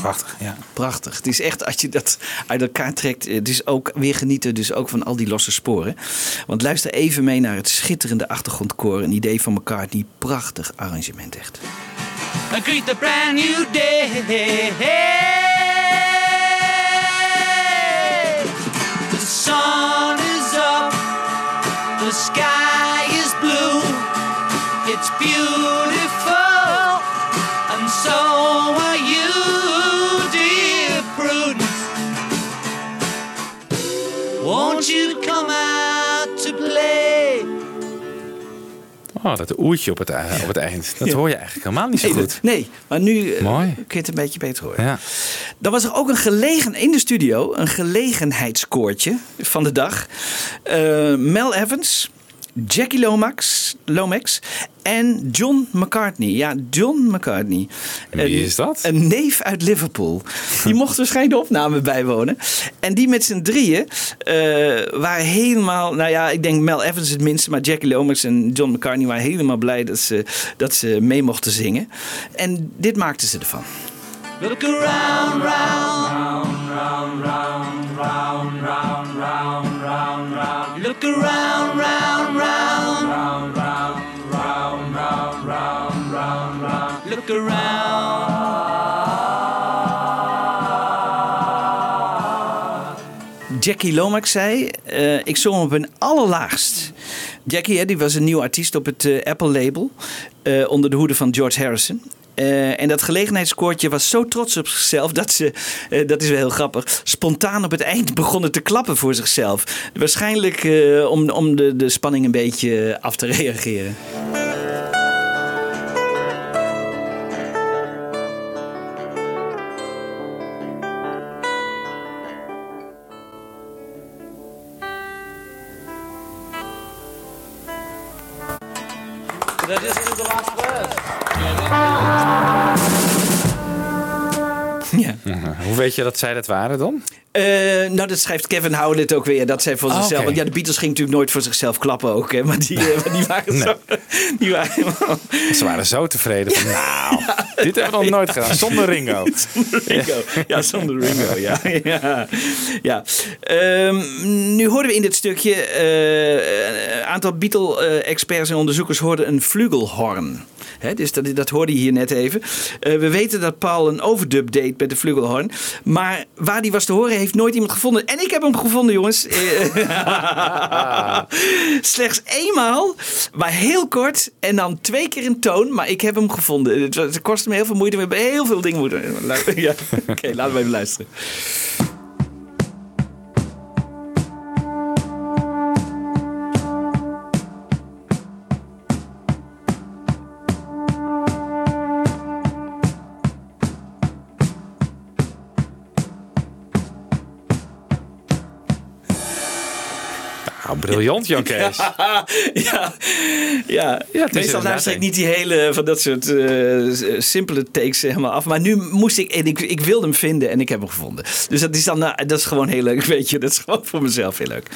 Prachtig, ja. Prachtig. Het is echt, als je dat uit elkaar trekt, het is ook weer genieten dus ook van al die losse sporen. Want luister even mee naar het schitterende achtergrondkoor. Een idee van McCartney. Prachtig arrangement echt. greet the brand new day. The sun Oh, dat oertje op het, ei- op het eind. Dat Ja. hoor je eigenlijk helemaal niet zo Nee, goed. Nee, maar nu eh, Mooi. kun je het een beetje beter horen. Ja. Dan was er ook een gelegen in de studio, een gelegenheidskoortje van de dag. Eh, Mel Evans, Jackie Lomax, Lomax en John McCartney. Ja, John McCartney. Wie Een- is dat? Een neef uit Liverpool. Die mocht waarschijnlijk de opname bijwonen. En die met z'n drieën eh, waren helemaal... Nou ja, ik denk Mel Evans het minste. Maar Jackie Lomax en John McCartney waren helemaal blij dat ze, dat ze mee mochten zingen. En dit maakten ze ervan. Look around, round, round, round, round, round, round, round, round. Look around, round, round. Round, round, round, round, round, round, round. Look around. Jackie Lomax zei: uh, Ik zong op een allerlaagst. Jackie die was een nieuw artiest op het eh, Apple label. eh, onder de hoede van George Harrison. Eh, en dat gelegenheidskoortje was zo trots op zichzelf dat ze, dat is wel heel grappig, spontaan op het eind begonnen te klappen voor zichzelf. Waarschijnlijk om, om de, de spanning een beetje af te <laughs> reageren. Did I just do the last verse? Ja. Hoe weet je dat zij dat waren dan? Eh, nou, dat schrijft Kevin Howlett ook weer. Dat zij voor Ah, zichzelf. Want ja, de Beatles gingen natuurlijk nooit voor zichzelf klappen ook. Hè, maar die, eh, die waren zo. <laughs> Die waren. Ze waren zo tevreden van, nou, dit hebben we nog nooit gedaan. Zonder Ringo. <laughs> Zonder Ringo. Ja, zonder Ringo. <laughs> Ja. ja. ja. Ehm, nu hoorden we in dit stukje. eh, een aantal Beatle-experts en onderzoekers hoorden een flugelhorn. Hè, dus dat, dat hoorde je hier net even. We weten dat Paul een overdub deed met de flugelhorn. Maar waar die was te horen, heeft nooit iemand gevonden. En ik heb hem gevonden, jongens. Eh, <laughs> Slechts eenmaal, maar heel kort. En dan twee keer in toon. Maar ik heb hem gevonden. Het, kostte me heel veel moeite. We hebben heel veel dingen moeten... Ja, Oké, laten we even luisteren. Briljant, Jan <laughs> Kees. Ja, ja, ja. Meestal luister ik niet die hele van dat soort eh, simpele takes helemaal af. Maar nu moest ik, en ik, ik wilde hem vinden en ik heb hem gevonden. Dus dat is dan, nou, dat is gewoon heel leuk, <laughs> weet je. Dat is gewoon voor mezelf heel leuk.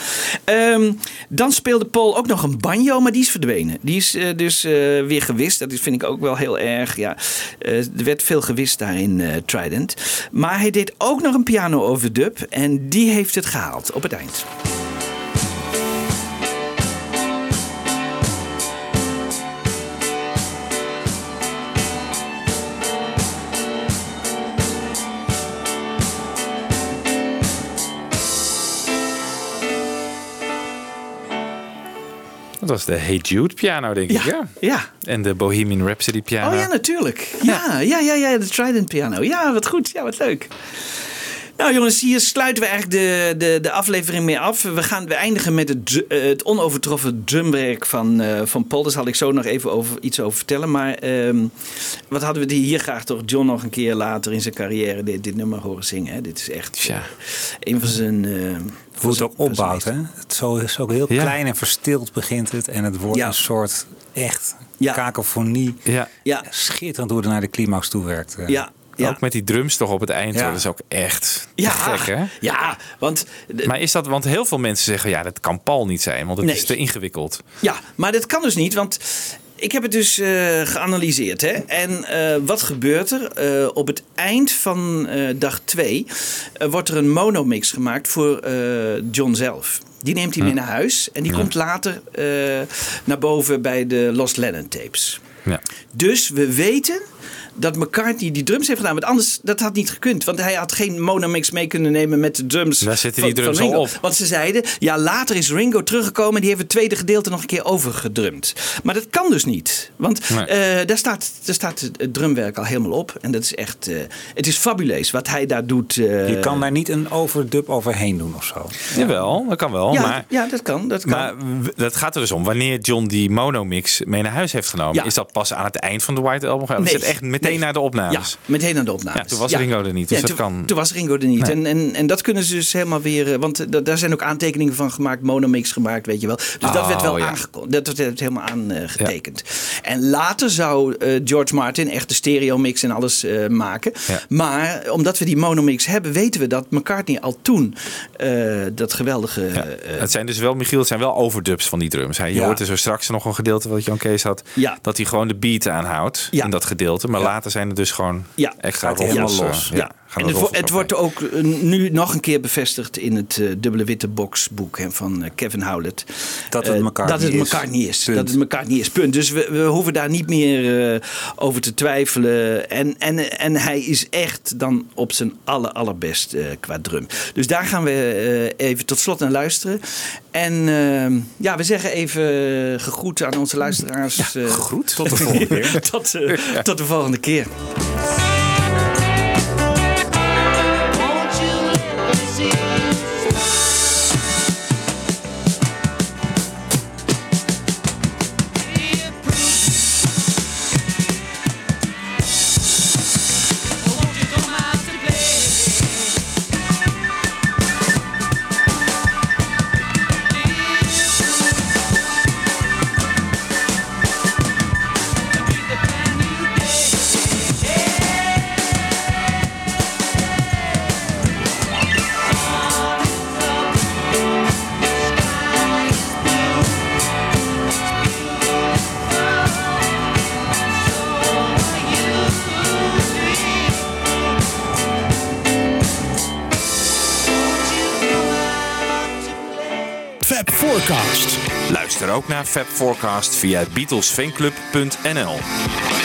Ehm, dan speelde Paul ook nog een banjo, maar die is verdwenen. Die is eh, dus eh, weer gewist. Dat vind ik ook wel heel erg, ja. Eh, er werd veel gewist daar in eh, Trident. Maar hij deed ook nog een piano overdub en die heeft het gehaald op het eind. Dat was de Hey Jude piano, denk ik. Ja. ja. En de Bohemian Rhapsody piano. Oh ja, natuurlijk. Ja, ja, ja, ja, de Trident piano. Ja, wat goed. Ja, wat leuk. Nou jongens, hier sluiten we eigenlijk de, de, de aflevering mee af. We, gaan, we eindigen met het, eh, het onovertroffen drumwerk van, eh, van Paul. Daar zal ik zo nog even over, iets over vertellen. Maar ehm, wat hadden we die hier graag toch John nog een keer later in zijn carrière dit, dit nummer horen zingen. Hè? Dit is echt eh, een van zijn... eh, Hoe het ook opbouwt, hè? Het zo, is ook heel Ja. klein en verstild begint het. En het wordt Ja. een soort echt Ja. kakofonie. Ja. Ja. Schitterend hoe het naar de climax toe werkt. Ja, ja. Ook met die drums toch op het eind. Ja. Dat is ook echt Ja, gek, hè? Ja, want... Maar is dat, want heel veel mensen zeggen, ja, dat kan Paul niet zijn, want het Nee. is te ingewikkeld. Ja, maar dat kan dus niet, want ik heb het dus eh, geanalyseerd. Hè? En eh, wat gebeurt er? Eh, op het eind van dag 2 wordt er een monomix gemaakt voor John zelf. Die neemt hij mee naar huis en die Ja. komt later naar boven bij de Lost Lennon tapes. Ja. Dus we weten dat McCartney die drums heeft gedaan. Want anders, dat had niet gekund. Want hij had geen monomix mee kunnen nemen met de drums. Daar zitten van- die drums van al op. Want ze zeiden, ja, later is Ringo teruggekomen en die heeft het tweede gedeelte nog een keer overgedrumd. Maar dat kan dus niet. Want Nee. eh, daar, staat, daar staat het drumwerk al helemaal op. En dat is echt, eh, het is fabuleus wat hij daar doet. eh. Je kan daar niet een overdub overheen doen of zo. Jawel, dat kan wel. ja, maar ja, dat kan. Dat kan. Maar dat gaat er dus om. Wanneer John die monomix mee naar huis heeft genomen, Ja. is dat pas aan het eind van de White Album? Is het echt meteen naar de opnames? Ja, meteen naar de opnames. Ja, toen was Ringo er niet, dus Ja, dat toen, kan- Toen was Ringo er niet. Nee. En, en, en dat kunnen ze dus helemaal weer... eh, Want eh, da- daar zijn ook aantekeningen van gemaakt, monomix gemaakt, weet je wel. Dus dat Oh, werd wel aangekondigd. Dat werd helemaal aangetekend. En later zou eh, George Martin echt de stereo mix en alles eh, maken. Maar omdat we die monomix hebben, weten we dat McCartney al toen eh, dat geweldige... Eh, het zijn dus wel, Michiel, het zijn wel overdubs van die drums. Hè. Je hoort er zo straks nog een gedeelte wat Jan Kees had. Ja. Dat hij gewoon de beat aanhoudt in dat gedeelte. Maar Later zijn er dus gewoon Ja. extra Gaat helemaal eh, los. Ja. En het, wo- roffels het wordt ook eh, nu nog een keer bevestigd in het eh, dubbele witte boxboek hè, van eh, Kevin Howlett. Dat het dat het is. McCartney is. Punt. Dat het McCartney is. Punt. Dus we, we hoeven daar niet meer over te twijfelen. En, en, en hij is echt dan op zijn aller, allerbest qua drum. Dus daar gaan we even tot slot naar luisteren. En ja, we zeggen even gegroet aan onze luisteraars. Ja, gegroet? <laughs> Tot de volgende keer. tot, tot de volgende keer. Fab Forecast via beatlesfanclub.nl.